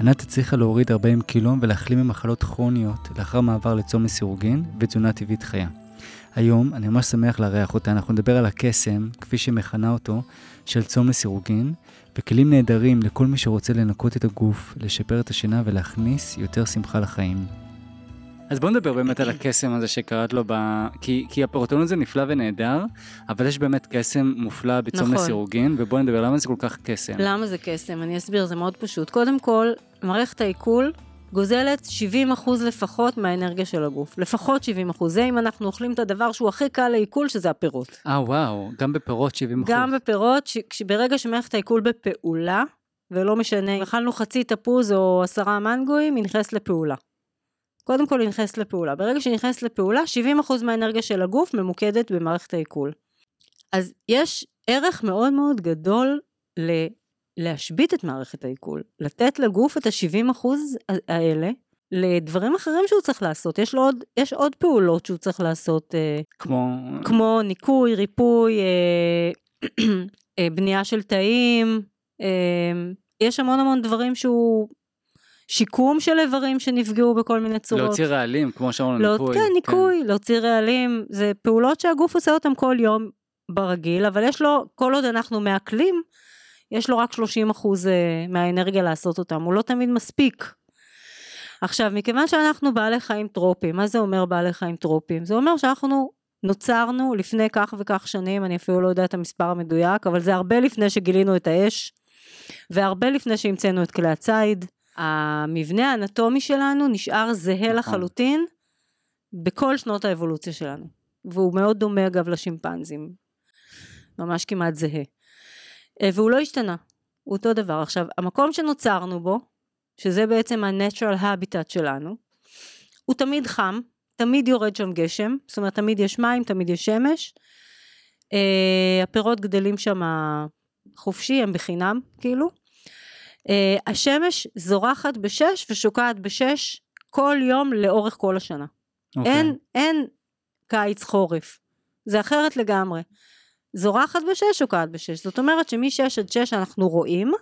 ענת הצליחה להוריד 40 קילו ולהחלים ממחלות כרוניות לאחר מעבר לצום לסירוגין ותזונה טבעית חיה. היום אני ממש שמח לארח אותה, אנחנו נדבר על הקסם, כפי שמכנה אותו, של צום לסירוגין, וכלים נהדרים לכל מי שרוצה לנקות את הגוף, לשפר את השינה ולהכניס יותר שמחה לחיים. אז בוא נדבר באמת על הקסם הזה שקראת לו, ב... כי, כי הפרוטון זה נפלא ונהדר, אבל יש באמת קסם מופלא בצום נכון. לסירוגין, ובוא נדבר למה זה כל כך קסם. למה זה קסם? אני אסביר, זה מאוד פשוט. קודם כל, מערכת העיכול גוזלת 70% לפחות מהאנרגיה של הגוף. לפחות 70%. זה אם אנחנו אוכלים את הדבר שהוא הכי קל לעיכול, שזה הפירות. אה, וואו, גם בפירות 70 אחוז. גם בפירות, ש... ברגע שמערכת העיכול בפעולה, ולא משנה, אם אכלנו חצי תפוז או עשרה מנגויים, היא נכנסת לפעולה. קודם כל היא נכנסת לפעולה. ברגע שהיא נכנסת לפעולה, 70% מהאנרגיה של הגוף ממוקדת במערכת העיכול. אז יש ערך מאוד מאוד גדול ל... להשבית את מערכת העיכול, לתת לגוף את ה-70% האלה לדברים אחרים שהוא צריך לעשות. יש לו עוד, יש עוד פעולות שהוא צריך לעשות, אה, כמו... כמו ניקוי, ריפוי, אה, אה, בנייה של תאים, יש המון המון דברים שהוא... שיקום של איברים שנפגעו בכל מיני צורות. להוציא רעלים, כמו שאמרנו, לא, ניקוי. כן, ניקוי, להוציא רעלים, זה פעולות שהגוף עושה אותם כל יום ברגיל, אבל יש לו, כל עוד אנחנו מעכלים, יש לו רק 30 אחוז מהאנרגיה לעשות אותם, הוא לא תמיד מספיק. עכשיו, מכיוון שאנחנו בעלי חיים טרופים, מה זה אומר בעלי חיים טרופים? זה אומר שאנחנו נוצרנו לפני כך וכך שנים, אני אפילו לא יודע את המספר המדויק, אבל זה הרבה לפני שגילינו את האש, והרבה לפני שהמצאנו את כלי הציד. המבנה האנטומי שלנו נשאר זהה נכון. לחלוטין בכל שנות האבולוציה שלנו. והוא מאוד דומה אגב לשימפנזים. ממש כמעט זהה. אה, והוא לא השתנה, הוא אותו דבר. עכשיו, המקום שנוצרנו בו, שזה בעצם ה-natural habitat שלנו, הוא תמיד חם, תמיד יורד שם גשם, זאת אומרת תמיד יש מים, תמיד יש שמש. אה, הפירות גדלים שם חופשי, הם בחינם, כאילו. אה, השמש זורחת בשש ושוקעת בשש כל יום לאורך כל השנה. אוקיי. אין, אין קיץ חורף. זה אחרת לגמרי. זורחת בשש, שוקעת בשש. זאת אומרת שמשש עד שש אנחנו רואים,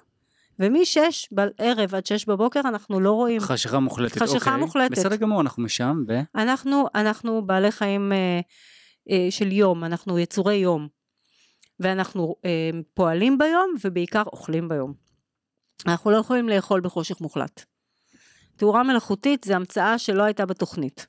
ומשש בערב עד שש בבוקר אנחנו לא רואים. חשיכה מוחלטת, חשיכה אוקיי. מוחלטת. בסדר גמור, אנחנו משם, ו... אנחנו, אנחנו בעלי חיים אה, אה, של יום, אנחנו יצורי יום. ואנחנו אה, פועלים ביום ובעיקר אוכלים ביום. אנחנו לא יכולים לאכול בחושך מוחלט. תאורה מלאכותית זה המצאה שלא הייתה בתוכנית.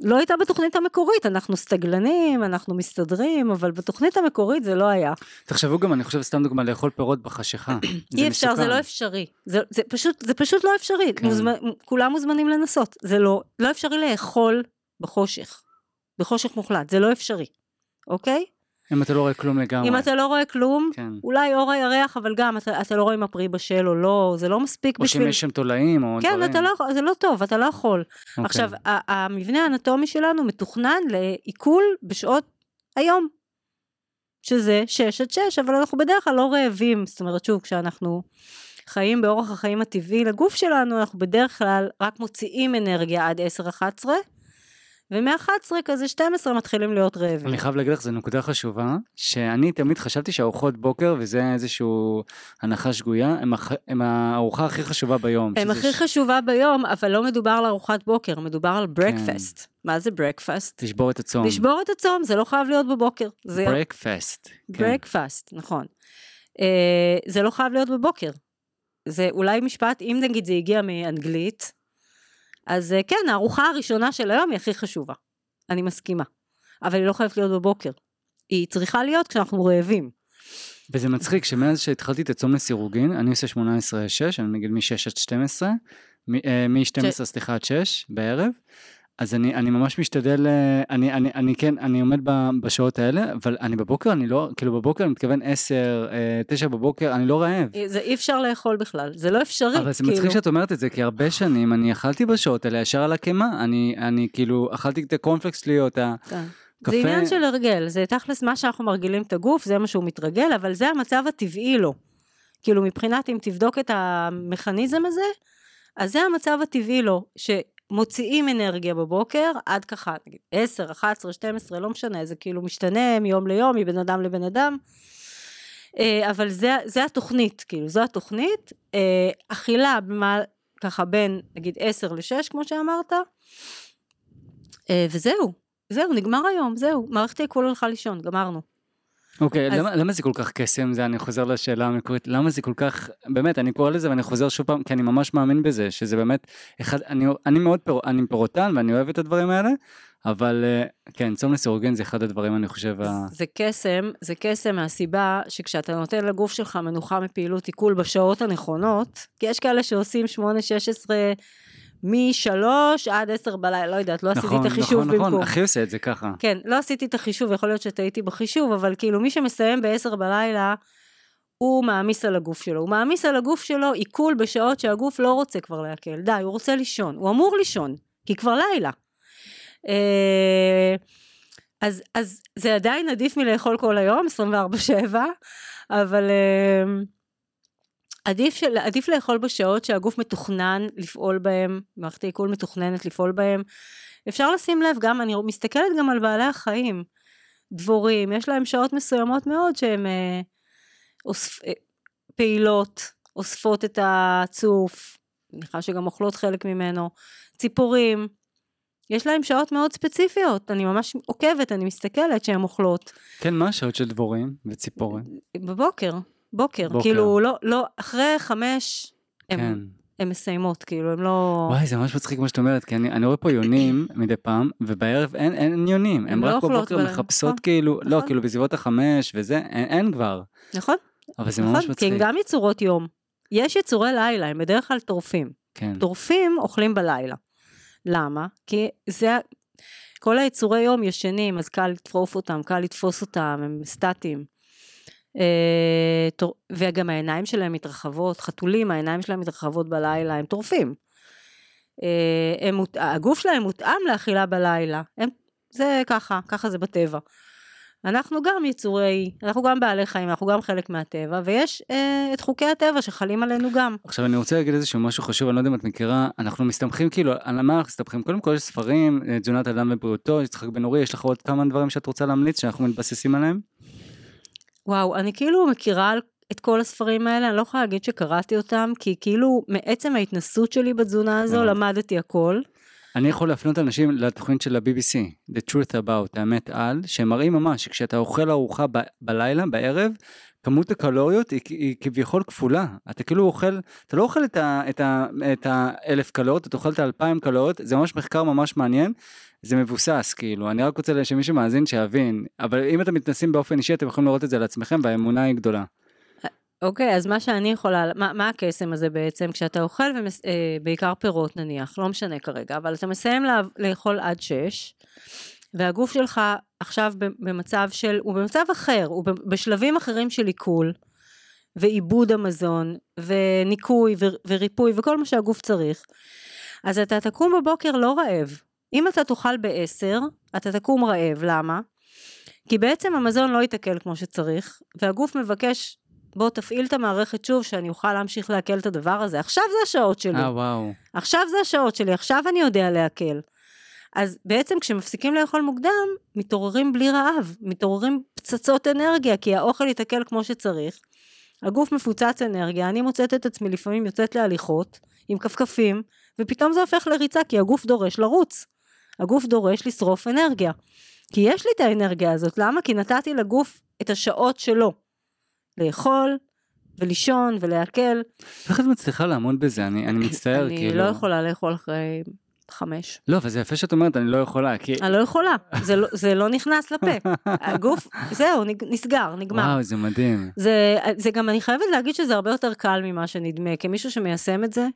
לא הייתה בתוכנית המקורית, אנחנו סטגלנים, אנחנו מסתדרים, אבל בתוכנית המקורית זה לא היה. תחשבו גם, אני חושב, סתם דוגמה, לאכול פירות בחשיכה. אי אפשר, זה. לא אפשרי. זה, זה, פשוט, זה פשוט לא אפשרי. כן. מוזמנ, כולם מוזמנים לנסות. זה לא, לא אפשרי לאכול בחושך. בחושך מוחלט, זה לא אפשרי. אוקיי? אם אתה לא רואה כלום לגמרי. אם אתה לא רואה כלום, כן. אולי אור הירח, אבל גם אתה, אתה לא רואה אם הפרי בשל או לא, זה לא מספיק או שאם בשביל... יש שם תולעים או כן, דברים. אתה לא, זה לא טוב, אתה לא יכול. אוקיי. עכשיו, המבנה האנטומי שלנו מתוכנן לעיכול בשעות היום, שזה 6 עד 6, אבל אנחנו בדרך כלל לא רעבים, זאת אומרת, שוב, כשאנחנו חיים באורח החיים הטבעי לגוף שלנו, אנחנו בדרך כלל רק מוציאים אנרגיה עד 10-11, ומ-11 כזה 12 מתחילים להיות רעבים. אני חייב להגיד לך, זו נקודה חשובה, שאני תמיד חשבתי שארוחות בוקר, וזה איזושהי הנחה שגויה, הם, הח... הם הארוחה הכי חשובה ביום. הם הכי ש- חשובה ביום, אבל לא מדובר על ארוחת בוקר, מדובר על ברקפסט. מה זה ברקפסט? לשבור את הצום. לשבור את הצום, זה לא חייב להיות בבוקר. זה ברקפסט. כן. נכון. אה, זה לא חייב להיות בבוקר. זה אולי משפט, אם נגיד זה הגיע מאנגלית, אז אה, כן, הארוחה הראשונה של היום היא הכי חשובה. אני מסכימה. אבל היא לא חייבת להיות בבוקר. היא צריכה להיות כשאנחנו רעבים. וזה מצחיק שמאז שהתחלתי את הצום לסירוגין, אני עושה 18-6, אני נגיד מ-6 עד 12, מ-12 סליחה עד 6 בערב, אז אני, אני ממש משתדל, אה, אני, אני, אני כן, אני עומד ב- בשעות האלה, אבל אני בבוקר, אני לא, כאילו בבוקר אני מתכוון 10, 9 בבוקר, אני לא רעב. אה, זה אי אפשר לאכול בכלל, זה לא אפשרי. אבל זה כאילו. מצחיק שאת אומרת את זה, כי הרבה שנים אני אכלתי בשעות האלה ישר על הקימה, אני, אני כאילו אכלתי את הקורנפלקס שלי או את הקפה. כן. זה עניין של הרגל, זה תכלס מה שאנחנו מרגילים את הגוף, זה מה שהוא מתרגל, אבל זה המצב הטבעי לו. כאילו מבחינת אם תבדוק את המכניזם הזה, אז זה המצב הטבעי לו, שמוציאים אנרגיה בבוקר עד ככה, נגיד 10, 11, 12, לא משנה, זה כאילו משתנה מיום ליום, מבן אדם לבן אדם. אה, אבל זה, זה התוכנית, כאילו, זו התוכנית. אה, אכילה, במה, ככה בין, נגיד, 10 ל-6, כמו שאמרת, אה, וזהו, זהו, נגמר היום, זהו, מערכת העיכול הלכה לישון, גמרנו. אוקיי, אז- למה, למה זה כל כך קסם? זה, אני חוזר לשאלה המקורית, למה זה כל כך, באמת, אני קורא לזה ואני חוזר שוב פעם, כי אני ממש מאמין בזה, שזה באמת, אחד, אני, אני מאוד, פירו, אני פירוטן ואני אוהב את הדברים האלה, אבל אה, כן, צום לסירוגין זה אחד הדברים, אני חושב, ה... זה קסם, זה קסם מהסיבה שכשאתה נותן לגוף שלך מנוחה מפעילות עיכול בשעות הנכונות, כי יש כאלה שעושים 8-16 מ-3 עד 10 בלילה, לא יודעת, לא עשיתי נכון, את החישוב נכון, נכון, במקום. אחי עושה את זה ככה. כן, לא עשיתי את החישוב, יכול להיות שטעיתי בחישוב, אבל כאילו מי שמסיים ב-10 בלילה, הוא מעמיס על הגוף שלו. הוא מעמיס על הגוף שלו עיכול בשעות שהגוף לא רוצה כבר להקל. די, הוא רוצה לישון. הוא אמור לישון, כי כבר לילה. אה, אז, אז זה עדיין עדיף מלאכול כל היום, 24-7, אבל אה, עדיף, של, עדיף לאכול בשעות שהגוף מתוכנן לפעול בהם, מערכת העיכול מתוכננת לפעול בהם. אפשר לשים לב גם, אני מסתכלת גם על בעלי החיים, דבורים, יש להם שעות מסוימות מאוד שהן אה, אוספ, אה, פעילות, אוספות את הצוף, מניחה שגם אוכלות חלק ממנו, ציפורים, יש להם שעות מאוד ספציפיות, אני ממש עוקבת, אני מסתכלת שהן אוכלות. כן, מה השעות של דבורים וציפורים? בבוקר, בוקר, בוקר. כאילו לא, לא, אחרי חמש, הם, כן. הם מסיימות, כאילו הם לא... וואי, זה ממש מצחיק מה שאת אומרת, כי אני, אני רואה פה יונים מדי פעם, ובערב אין, אין יונים, הם הם לא רק אוכלות בבוקר מחפשות נכון, כאילו, לא, נכון. כאילו בסביבות החמש וזה, אין, אין כבר, נכון, אבל זה נכון, ממש כי מצחיק. הם גם יצורות יום. יש יצורי לילה, הם בדרך כלל טורפים. כן, טורפים אוכלים בלילה. למה? כי זה, כל היצורי יום ישנים, אז קל לטרוף אותם, קל לתפוס אותם, הם סטטיים. אה, וגם העיניים שלהם מתרחבות, חתולים, העיניים שלהם מתרחבות בלילה, הם טורפים. אה, הם, הגוף שלהם מותאם לאכילה בלילה, הם, זה ככה, ככה זה בטבע. אנחנו גם יצורי, אנחנו גם בעלי חיים, אנחנו גם חלק מהטבע, ויש אה, את חוקי הטבע שחלים עלינו גם. עכשיו אני רוצה להגיד איזשהו משהו חשוב, אני לא יודע אם את מכירה, אנחנו מסתמכים כאילו, על מה אנחנו מסתמכים? קודם כל יש ספרים, אה, תזונת אדם ובריאותו, יצחק בן אורי, יש לך עוד כמה דברים שאת רוצה להמליץ שאנחנו מתבססים עליהם? וואו, אני כאילו מכירה את כל הספרים האלה, אני לא יכולה להגיד שקראתי אותם, כי כאילו מעצם ההתנסות שלי בתזונה הזו הבנתי. למדתי הכל. אני יכול להפנות אנשים לתוכנית של ה-BBC, The Truth About, האמת על, שהם מראים ממש שכשאתה אוכל ארוחה ב- בלילה, בערב, כמות הקלוריות היא, היא כביכול כפולה. אתה כאילו אוכל, אתה לא אוכל את, ה, את, ה, את האלף קלוריות, אתה אוכל את האלפיים קלוריות, זה ממש מחקר ממש מעניין. זה מבוסס כאילו, אני רק רוצה שמי שמאזין שיבין, אבל אם אתם מתנסים באופן אישי אתם יכולים לראות את זה על עצמכם והאמונה היא גדולה. אוקיי, אז מה שאני יכולה, מה, מה הקסם הזה בעצם? כשאתה אוכל, ומס, אה, בעיקר פירות נניח, לא משנה כרגע, אבל אתה מסיים לה, לאכול עד שש, והגוף שלך עכשיו במצב של, הוא במצב אחר, הוא בשלבים אחרים של עיכול, ועיבוד המזון, וניקוי, וריפוי, וכל מה שהגוף צריך. אז אתה תקום בבוקר לא רעב. אם אתה תאכל בעשר, אתה תקום רעב, למה? כי בעצם המזון לא ייתקל כמו שצריך, והגוף מבקש, בוא תפעיל את המערכת שוב, שאני אוכל להמשיך לעכל את הדבר הזה. עכשיו זה השעות שלי. אה וואו. עכשיו זה השעות שלי, עכשיו אני יודע לעכל. אז בעצם כשמפסיקים לאכול מוקדם, מתעוררים בלי רעב, מתעוררים פצצות אנרגיה, כי האוכל ייתקל כמו שצריך. הגוף מפוצץ אנרגיה, אני מוצאת את עצמי לפעמים יוצאת להליכות עם כפכפים, ופתאום זה הופך לריצה, כי הגוף דורש לרוץ. הגוף דורש לשרוף אנרגיה. כי יש לי את האנרגיה הזאת, למה? כי נתתי לגוף את השעות שלו. לאכול, ולישון, ולעכל. איך את מצליחה לעמוד בזה? אני, אני מצטער אני כאילו. לא יכולה לאכול אחרי חמש. לא, אבל זה יפה שאת אומרת, אני לא יכולה, כי... אני לא יכולה, זה לא, זה לא נכנס לפה. הגוף, זהו, נסגר, נגמר. וואו, זה מדהים. זה, זה גם, אני חייבת להגיד שזה הרבה יותר קל ממה שנדמה, כמישהו שמיישם את זה,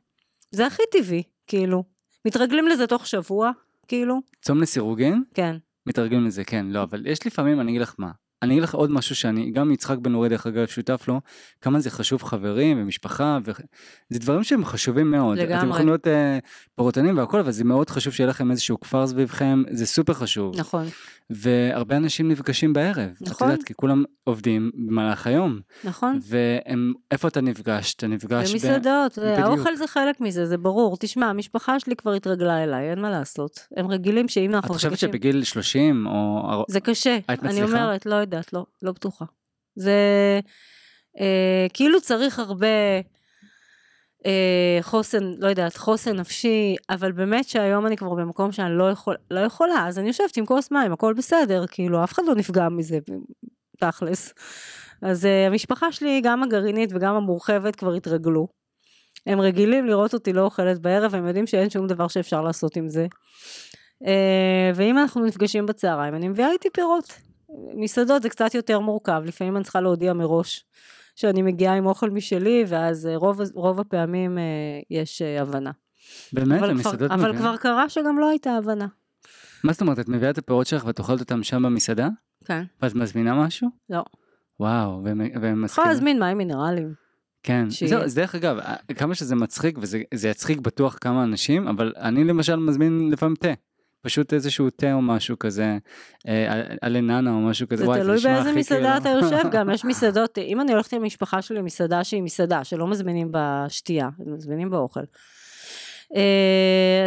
זה הכי טבעי, כאילו. מתרגלים לזה תוך שבוע, כאילו, צום לסירוגין? כן. מתרגלים לזה, כן, לא, אבל יש לפעמים, אני אגיד לך מה. אני אגיד לך עוד משהו שאני, גם יצחק בן אורי דרך אגב שותף לו, כמה זה חשוב חברים ומשפחה, ו... זה דברים שהם חשובים מאוד. לגמרי. אתם יכולים להיות אה, פירוטנים והכל, אבל זה מאוד חשוב שיהיה לכם איזשהו כפר סביבכם, זה סופר חשוב. נכון, והרבה אנשים נפגשים בערב. את נכון. יודעת, כי כולם עובדים במהלך היום. נכון. והם, איפה אתה נפגש? אתה נפגש ב... במסעדות. האוכל זה חלק מזה, זה ברור. תשמע, המשפחה שלי כבר התרגלה אליי, אין מה לעשות. הם רגילים שאם את אנחנו חושבת נפגשים... שבגיל 30 או... זה קשה, אני? אומרת, לא יודעת, לא, לא בטוחה. זה... אה, כאילו צריך הרבה אה, חוסן, לא יודעת, חוסן נפשי, אבל באמת שהיום אני כבר במקום שאני לא, יכול, לא יכולה, אז אני יושבת עם כוס מים, הכל בסדר, כאילו, אף אחד לא נפגע מזה, תכלס. אז אה, המשפחה שלי, גם הגרעינית וגם המורחבת, כבר התרגלו. הם רגילים לראות אותי לא אוכלת בערב, הם יודעים שאין שום דבר שאפשר לעשות עם זה. אה, ואם אנחנו נפגשים בצהריים, אני מביאה איתי פירות. מסעדות זה קצת יותר מורכב, לפעמים אני צריכה להודיע מראש שאני מגיעה עם אוכל משלי, ואז אה, רוב, רוב הפעמים אה, יש הבנה. באמת? אבל, המסעדות כבר, אבל? כבר קרה שגם לא הייתה הבנה. מה זאת אומרת, את מביאה את הפירות שלך ואת אוכלת אותם שם במסעדה? כן. ואת מזמינה משהו? לא. וואו, והם והם יכולה מסכימים? להזמין מים מינרליים. כן, שיהיה. זהו, אז דרך אגב, כמה שזה מצחיק, וזה זה יצחיק בטוח כמה אנשים, אבל אני למשל מזמין לפעמים תה. פשוט איזשהו תה או משהו כזה, אה, אלננה או משהו כזה, זה וואי, תלוי נשמע באיזה מסעדה אתה כאילו- יושב גם, יש מסעדות, אם אני הולכת עם המשפחה שלי למסעדה שהיא מסעדה, שלא מזמינים בשתייה, מזמינים באוכל. אה,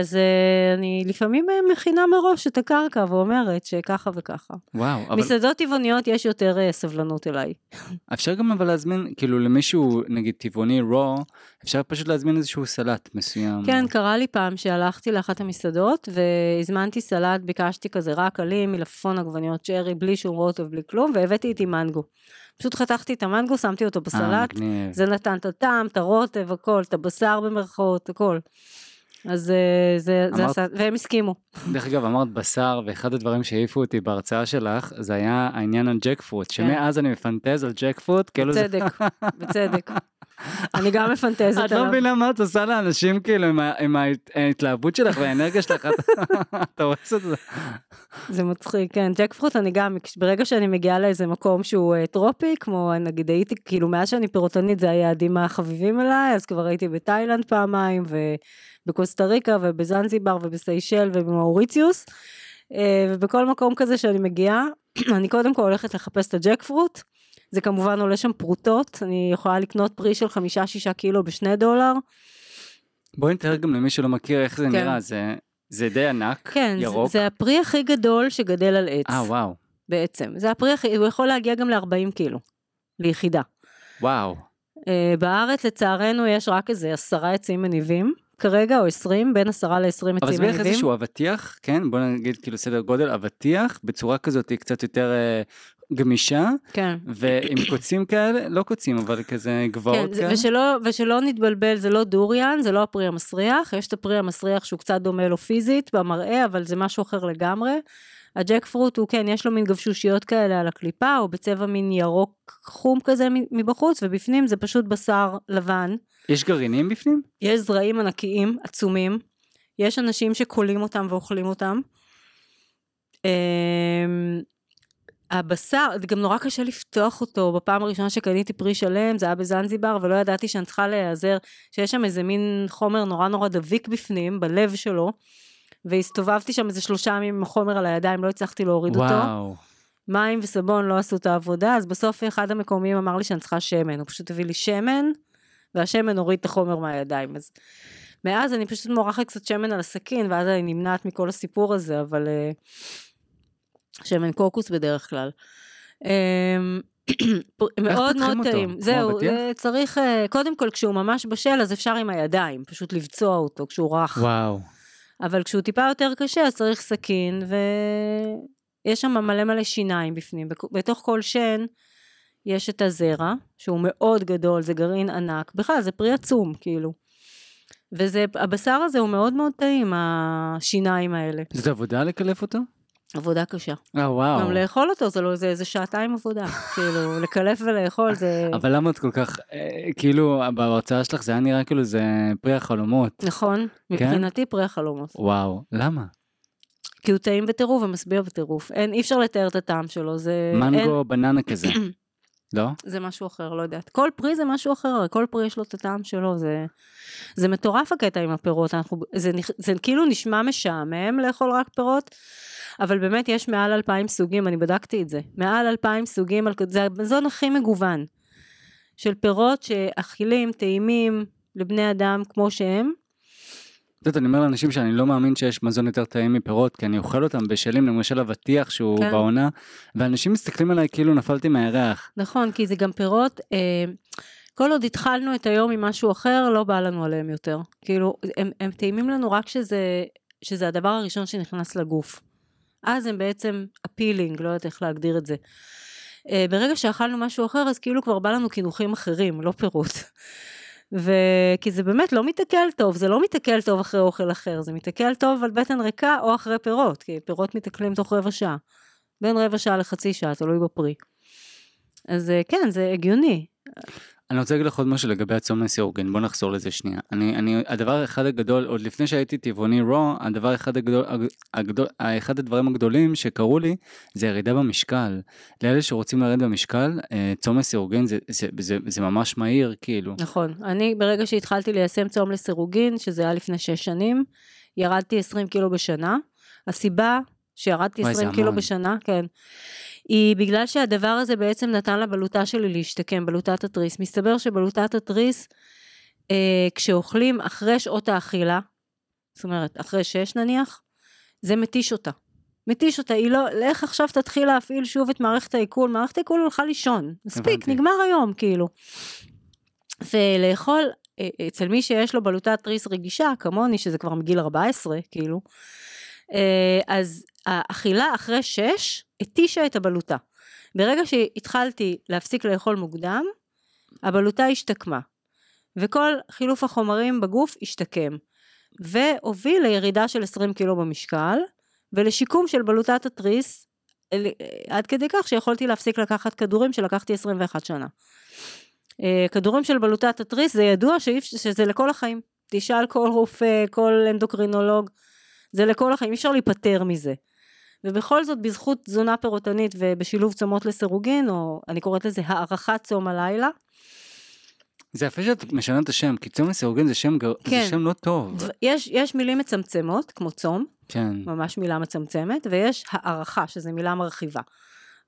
אז אה, אני לפעמים אה, מכינה מראש את הקרקע ואומרת שככה וככה. וואו, אבל מסעדות טבעוניות יש יותר אה, סבלנות אליי. אפשר גם אבל להזמין, כאילו למישהו, נגיד טבעוני רו, אפשר פשוט להזמין איזשהו סלט מסוים. כן, קרה לי פעם שהלכתי לאחת המסעדות והזמנתי סלט, ביקשתי כזה רק עלים, מלפפון עגבניות שרי, בלי שום רוטב, בלי כלום, והבאתי איתי מנגו. פשוט חתכתי את המנגו, שמתי אותו אה, בסלט. זה נתן את הטעם, את הרוטב, הכל, את הבשר במרכאות, הכל. אז אה, זה, זה אמרת- עשה, והם הסכימו. דרך אגב, אמרת בשר, ואחד הדברים שהעיפו אותי בהרצאה שלך, זה היה העניין על ג'ק פרוט, שמאז אני מפנטז על ג'ק פרוט, כאילו זה... כן. בצדק, בצדק. אני גם מפנטזת את לא עליו. מבינה מה את עושה לאנשים כאילו עם ההתלהבות שלך והאנרגיה שלך, את- אתה הורס את זה. זה מצחיק, כן. ג'ק פרוט אני גם, ברגע שאני מגיעה לאיזה מקום שהוא אה, טרופי, כמו נגיד הייתי, כאילו מאז שאני פירוטנית זה היעדים החביבים אליי, אז כבר הייתי בתאילנד פעמיים, ובקוסטה ריקה, ובזנזיבר, ובסיישל, ובמאוריציוס, אה, ובכל מקום כזה שאני מגיעה, אני קודם כל הולכת לחפש את הג'ק פרוט. זה כמובן עולה שם פרוטות, אני יכולה לקנות פרי של חמישה-שישה קילו בשני דולר. בואי נתאר גם למי שלא מכיר איך זה כן. נראה, זה- זה די ענק, כן, זה, ירוק. זה הפרי הכי גדול שגדל על עץ, אה וואו, בעצם. זה הפרי הכי, הוא יכול להגיע גם ל-40 קילו, ליחידה. וואו. אה, בארץ לצערנו יש רק איזה עשרה עצים מניבים, כרגע, או עשרים, בין עשרה לעשרים אבל עצים זה בערך מניבים. איזשהו אבטיח, כן? בוא נגיד כאילו סדר גודל, אבטיח בצורה כזאת היא קצת יותר אה, גמישה, כן. ועם קוצים כאלה, לא קוצים, אבל כזה כן, גבעות זה- כאלה. ושלא, ושלא נתבלבל, זה לא דוריאן, זה לא הפרי המסריח, יש את הפרי המסריח שהוא קצת דומה לו פיזית במראה, אבל זה משהו אחר לגמרי. הג'ק פרוט הוא כן, יש לו מין גבשושיות כאלה על הקליפה, או בצבע מין ירוק חום כזה מבחוץ, ובפנים זה פשוט בשר לבן. יש גרעינים בפנים? יש זרעים ענקיים, עצומים. יש אנשים שקולים אותם ואוכלים אותם. אמ, הבשר, גם נורא קשה לפתוח אותו. בפעם הראשונה שקניתי פרי שלם, זה היה בזנזיבר, ולא ידעתי שאני צריכה להיעזר, שיש שם איזה מין חומר נורא נורא דביק בפנים, בלב שלו, והסתובבתי שם איזה שלושה ימים עם החומר על הידיים, לא הצלחתי להוריד אותו. וואו. מים וסבון לא עשו את העבודה, אז בסוף אחד המקומיים אמר לי שאני צריכה שמן, הוא פשוט הביא לי שמן, והשמן הוריד את החומר מהידיים. אז מאז אני פשוט מורחת קצת שמן על הסכין, ואז אני נמנעת מכל הסיפור הזה, אבל אה, שמן קוקוס בדרך כלל. אמ, מאוד מאוד אותו? טעים. זהו? אה, צריך, אה, קודם כל כשהוא ממש בשל אז אפשר עם הידיים, פשוט לבצוע אותו כשהוא רך. וואו. אבל כשהוא טיפה יותר קשה אז צריך סכין ויש שם מלא מלא שיניים בפנים. בתוך כל שן יש את הזרע שהוא מאוד גדול, זה גרעין ענק, בכלל זה פרי עצום כאילו. וזה, הבשר הזה הוא מאוד מאוד טעים, השיניים האלה. זאת עבודה לקלף אותו? עבודה קשה. אה וואו. גם לאכול אותו זה לא, זה, זה שעתיים עבודה. כאילו, לקלף ולאכול זה... אבל למה את כל כך, אה, כאילו, בהרצאה שלך זה היה נראה כאילו זה פרי החלומות. נכון, מבחינתי פרי החלומות. וואו, למה? כי הוא טעים בטירוף ומשביע בטירוף. אין, אי אפשר לתאר את הטעם שלו, זה... אין, מנגו בננה כזה. לא? זה משהו אחר, לא יודעת. כל פרי זה משהו אחר, כל פרי יש לו את הטעם שלו, זה, זה מטורף הקטע עם הפירות, אנחנו, זה, נכ- זה כאילו נשמע משעמם לאכול רק פירות, אבל באמת יש מעל אלפיים סוגים, אני בדקתי את זה, מעל אלפיים סוגים, זה המזון הכי מגוון, של פירות שאכילים, טעימים לבני אדם כמו שהם, את יודעת, אני אומר לאנשים שאני לא מאמין שיש מזון יותר טעים מפירות, כי אני אוכל אותם בשלים, למשל אבטיח שהוא כן. בעונה, ואנשים מסתכלים עליי כאילו נפלתי מהירח. נכון, כי זה גם פירות, אה, כל עוד התחלנו את היום עם משהו אחר, לא בא לנו עליהם יותר. כאילו, הם, הם טעימים לנו רק שזה, שזה הדבר הראשון שנכנס לגוף. אז הם בעצם אפילינג, לא יודעת איך להגדיר את זה. אה, ברגע שאכלנו משהו אחר, אז כאילו כבר בא לנו קינוחים אחרים, לא פירות. וכי זה באמת לא מתעכל טוב, זה לא מתעכל טוב אחרי אוכל אחר, זה מתעכל טוב על בטן ריקה או אחרי פירות, כי פירות מתעכלים תוך רבע שעה. בין רבע שעה לחצי שעה, תלוי בפרי. אז אה, כן, זה הגיוני. אני רוצה להגיד לך עוד משהו לגבי הצום לסירוגין, בוא נחזור לזה שנייה. אני, אני, הדבר אחד הגדול, עוד לפני שהייתי טבעוני רו, הדבר אחד הגדול, הגדול, אחד הדברים הגדולים שקרו לי, זה ירידה במשקל. לאלה שרוצים לרדת במשקל, אה, צום לסירוגין זה, זה, זה, זה ממש מהיר, כאילו. נכון. אני, ברגע שהתחלתי ליישם צום לסירוגין, שזה היה לפני שש שנים, ירדתי 20 קילו בשנה. הסיבה שירדתי וואי, 20 זה קילו. בשנה, כן. היא בגלל שהדבר הזה בעצם נתן לבלוטה שלי להשתקם, בלוטת התריס. מסתבר שבלוטת התריס, אה, כשאוכלים אחרי שעות האכילה, זאת אומרת, אחרי שש נניח, זה מתיש אותה. מתיש אותה, היא לא, לך עכשיו תתחיל להפעיל שוב את מערכת העיכול, מערכת העיכול הלכה לישון, מספיק, הבנתי. נגמר היום, כאילו. ולאכול, אה, אצל מי שיש לו בלוטת תריס רגישה, כמוני, שזה כבר מגיל 14, כאילו, אז האכילה אחרי שש התישה את הבלוטה. ברגע שהתחלתי להפסיק לאכול מוקדם, הבלוטה השתקמה. וכל חילוף החומרים בגוף השתקם. והוביל לירידה של 20 קילו במשקל, ולשיקום של בלוטת התריס, אל- עד כדי כך שיכולתי להפסיק לקחת כדורים שלקחתי 21 שנה. אה, כדורים של בלוטת התריס זה ידוע שזה לכל החיים. תשאל כל רופא, כל אנדוקרינולוג, זה לכל החיים, אי אפשר להיפטר מזה. ובכל זאת בזכות תזונה פירוטנית ובשילוב צומות לסירוגין, או אני קוראת לזה הערכת צום הלילה, זה יפה שאת משנה את השם, כי צום לסירוגין זה שם, גר... כן. זה שם לא טוב. יש, יש מילים מצמצמות, כמו צום, כן. ממש מילה מצמצמת, ויש הערכה, שזה מילה מרחיבה.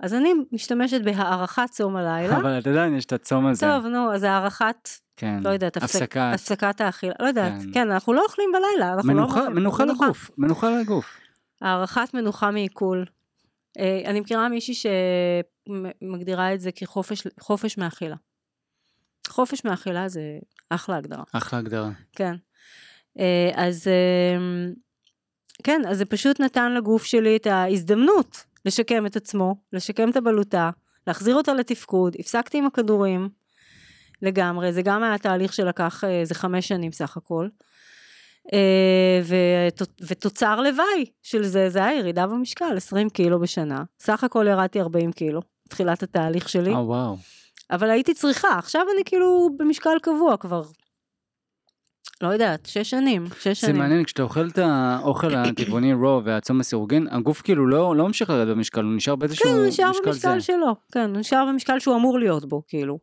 אז אני משתמשת בהערכת צום הלילה. אבל את עדיין יש את הצום הזה. טוב, נו, אז הערכת, כן. לא יודעת, הפסק- הפסקה. הפסקת האכילה, לא יודעת, כן. כן, אנחנו לא אוכלים בלילה, אנחנו לא... מנוחה, אוכלים- מנוחה לגוף, מנוחה לגוף. הערכת מנוחה מעיכול. אה, אני מכירה מישהי שמגדירה את זה כחופש חופש מאכילה. חופש מאכילה זה אחלה הגדרה, אחלה הגדרה. כן. אה, אז אה, כן, אז זה פשוט נתן לגוף שלי את ההזדמנות לשקם את עצמו, לשקם את הבלוטה, להחזיר אותה לתפקוד, הפסקתי עם הכדורים לגמרי, זה גם היה תהליך שלקח אה, איזה חמש שנים סך הכל. אה, ות- ותוצר לוואי של זה, זה היה ירידה במשקל, 20 קילו בשנה. סך הכל ירדתי 40 קילו, תחילת התהליך שלי, אה וואו. אבל הייתי צריכה, עכשיו אני כאילו במשקל קבוע כבר, לא יודעת, שש שנים, שש זה שנים. מעניין, כשאתה אוכל את האוכל הטבעוני רו והצום הסירוגין, הגוף כאילו לא לא ממשיך לרדת במשקל, הוא נשאר באיזשהו כן, הוא נשאר משקל במשקל זה. שלו, כן, הוא נשאר במשקל שהוא אמור להיות בו, כאילו.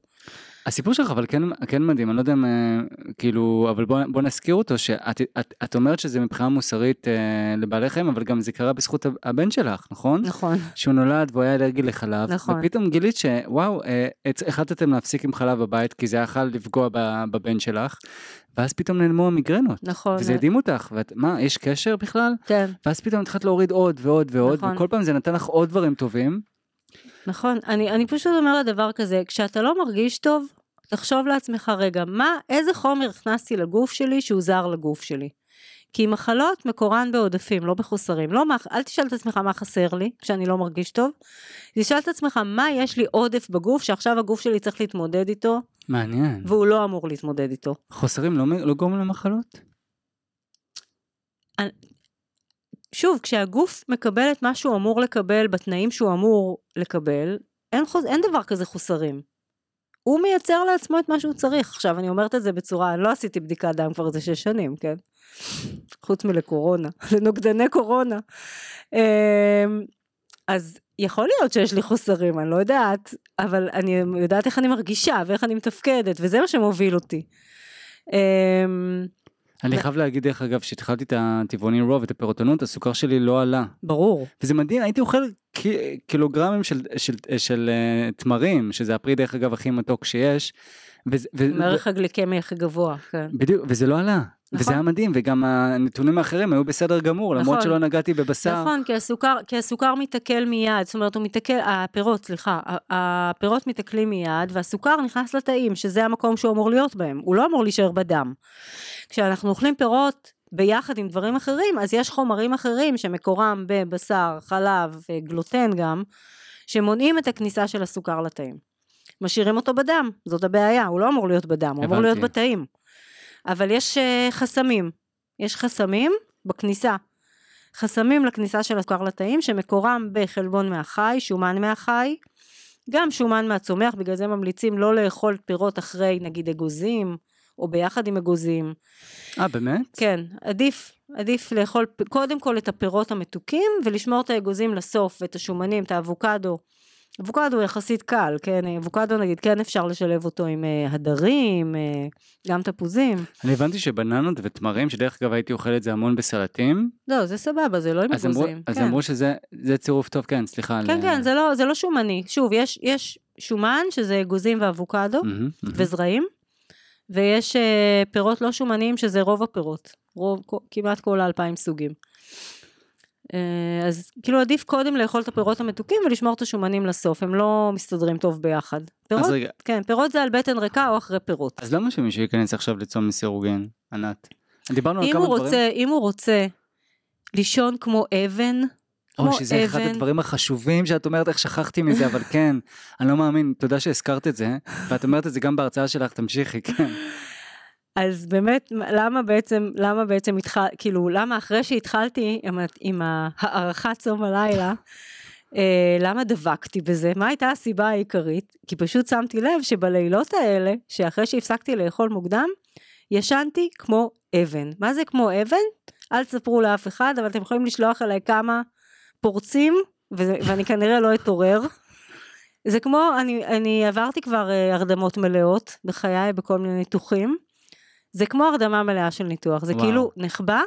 הסיפור שלך אבל כן, כן מדהים, אני לא יודע אם, אה, כאילו, אבל בוא, בוא נזכיר אותו, שאת את, את אומרת שזה מבחינה מוסרית אה, לבעלי חיים, אבל גם זה קרה בזכות הבן שלך, נכון? נכון, שהוא נולד והוא היה אלרגי לחלב, נכון. ופתאום גילית שוואו, אה, החלטתם להפסיק עם חלב בבית, כי זה יכול לפגוע בבן שלך, ואז פתאום נעלמו המיגרנות, נכון. וזה הדהים אותך, ואת, מה, יש קשר בכלל? כן, ואז פתאום התחלת להוריד עוד ועוד ועוד, נכון. וכל פעם זה נתן לך עוד דברים טובים. נכון. אני, אני פשוט אומרת דבר כזה, כשאתה לא מרגיש טוב, תחשוב לעצמך רגע, מה, איזה חומר הכנסתי לגוף שלי שהוא זר לגוף שלי. כי מחלות מקורן בעודפים, לא בחוסרים. לא מה, אל תשאל את עצמך מה חסר לי כשאני לא מרגיש טוב, תשאל את עצמך מה יש לי עודף בגוף שעכשיו הגוף שלי צריך להתמודד איתו, מעניין. והוא לא אמור להתמודד איתו. חוסרים לא, לא גורמים למחלות? שוב, כשהגוף מקבל את מה שהוא אמור לקבל בתנאים שהוא אמור לקבל, אין, חוז... אין דבר כזה חוסרים. הוא מייצר לעצמו את מה שהוא צריך. עכשיו, אני אומרת את זה בצורה, לא עשיתי בדיקת דם כבר איזה שש שנים, כן? חוץ מלקורונה, לנוגדני קורונה. אמ, אז יכול להיות שיש לי חוסרים, אני לא יודעת, אבל אני יודעת איך אני מרגישה ואיך אני מתפקדת, וזה מה שמוביל אותי. אני חייב להגיד דרך אגב שהתחלתי את הטבעוני רוב ואת הפירוטנות הסוכר שלי לא עלה ברור. וזה מדהים הייתי אוכל קי- קילוגרמים של, של, של, של אה, תמרים שזה הפרי דרך אגב הכי מתוק שיש. ו, הערך הגליקמי הכי גבוה, כן. בדיוק וזה לא עלה וזה נכון. היה מדהים, וגם הנתונים האחרים היו בסדר גמור, למרות נכון. שלא נגעתי בבשר. נכון, כי הסוכר, כי הסוכר מתעכל מיד, זאת אומרת הוא מתעכל, הפירות, סליחה, הפירות מתעכלים מיד והסוכר נכנס לתאים, שזה המקום שהוא אמור להיות בהם, הוא לא אמור להישאר בדם. כשאנחנו אוכלים פירות ביחד עם דברים אחרים, אז יש חומרים אחרים שמקורם בבשר, חלב, גלוטן גם, שמונעים את הכניסה של הסוכר לתאים. משאירים אותו בדם, זאת הבעיה, הוא לא אמור להיות בדם, הוא אמור להיות. בתאים. אבל יש אה, חסמים, יש חסמים בכניסה. חסמים לכניסה של הסוכר לתאים שמקורם בחלבון מהחי, שומן מהחי, גם שומן מהצומח, בגלל זה ממליצים לא לאכול פירות אחרי נגיד אגוזים, או ביחד עם אגוזים. אה, באמת? כן, עדיף, עדיף לאכול קודם כל את הפירות המתוקים ולשמור את האגוזים לסוף ואת השומנים, את האבוקדו. אבוקדו יחסית קל, כן, אבוקדו נגיד כן אפשר לשלב אותו עם אה, הדרים, אה, גם תפוזים. אני הבנתי שבננות ותמרים, שדרך אגב הייתי אוכל את זה המון בסלטים, לא, זה סבבה, זה לא עם אז אמרו, אגוזים. אז כן. אמרו שזה זה צירוף טוב, כן, סליחה. על- כן, כן, זה לא, זה לא שומני. שוב, יש, יש שומן, שזה אגוזים ואבוקדו. וזרעים, ויש אה, פירות לא שומניים, שזה רוב הפירות. רוב, כמעט כל האלפיים סוגים. אה, אז כאילו עדיף קודם לאכול את הפירות המתוקים ולשמור את השומנים לסוף, הם לא מסתדרים טוב ביחד. פירות, רגע, כן, פירות זה על בטן ריקה או אחרי פירות. אז למה שמישהו ייכנס עכשיו לצום לסירוגין, ענת? דיברנו על כמה הוא דברים. רוצה, אם הוא רוצה לישון כמו אבן, או שזה אחד אבן. הדברים החשובים שאת אומרת איך שכחתי מזה אבל כן אני לא מאמין תודה שהזכרת את זה ואת אומרת את זה גם בהרצאה שלך תמשיכי כן אז באמת, למה בעצם, למה בעצם התחל, כאילו, למה אחרי שהתחלתי עם, עם הערכת צום הלילה, אה, למה דבקתי בזה? מה הייתה הסיבה העיקרית? כי פשוט שמתי לב שבלילות האלה, שאחרי שהפסקתי לאכול מוקדם, ישנתי כמו אבן. מה זה כמו אבן? אל תספרו לאף אחד, אבל אתם יכולים לשלוח אליי כמה פורצים, ו- ואני כנראה לא אתעורר. זה כמו, אני, אני עברתי כבר אה, הרדמות מלאות בחיי בכל מיני ניתוחים. זה כמו הרדמה מלאה של ניתוח, זה וואו. כאילו נחבא,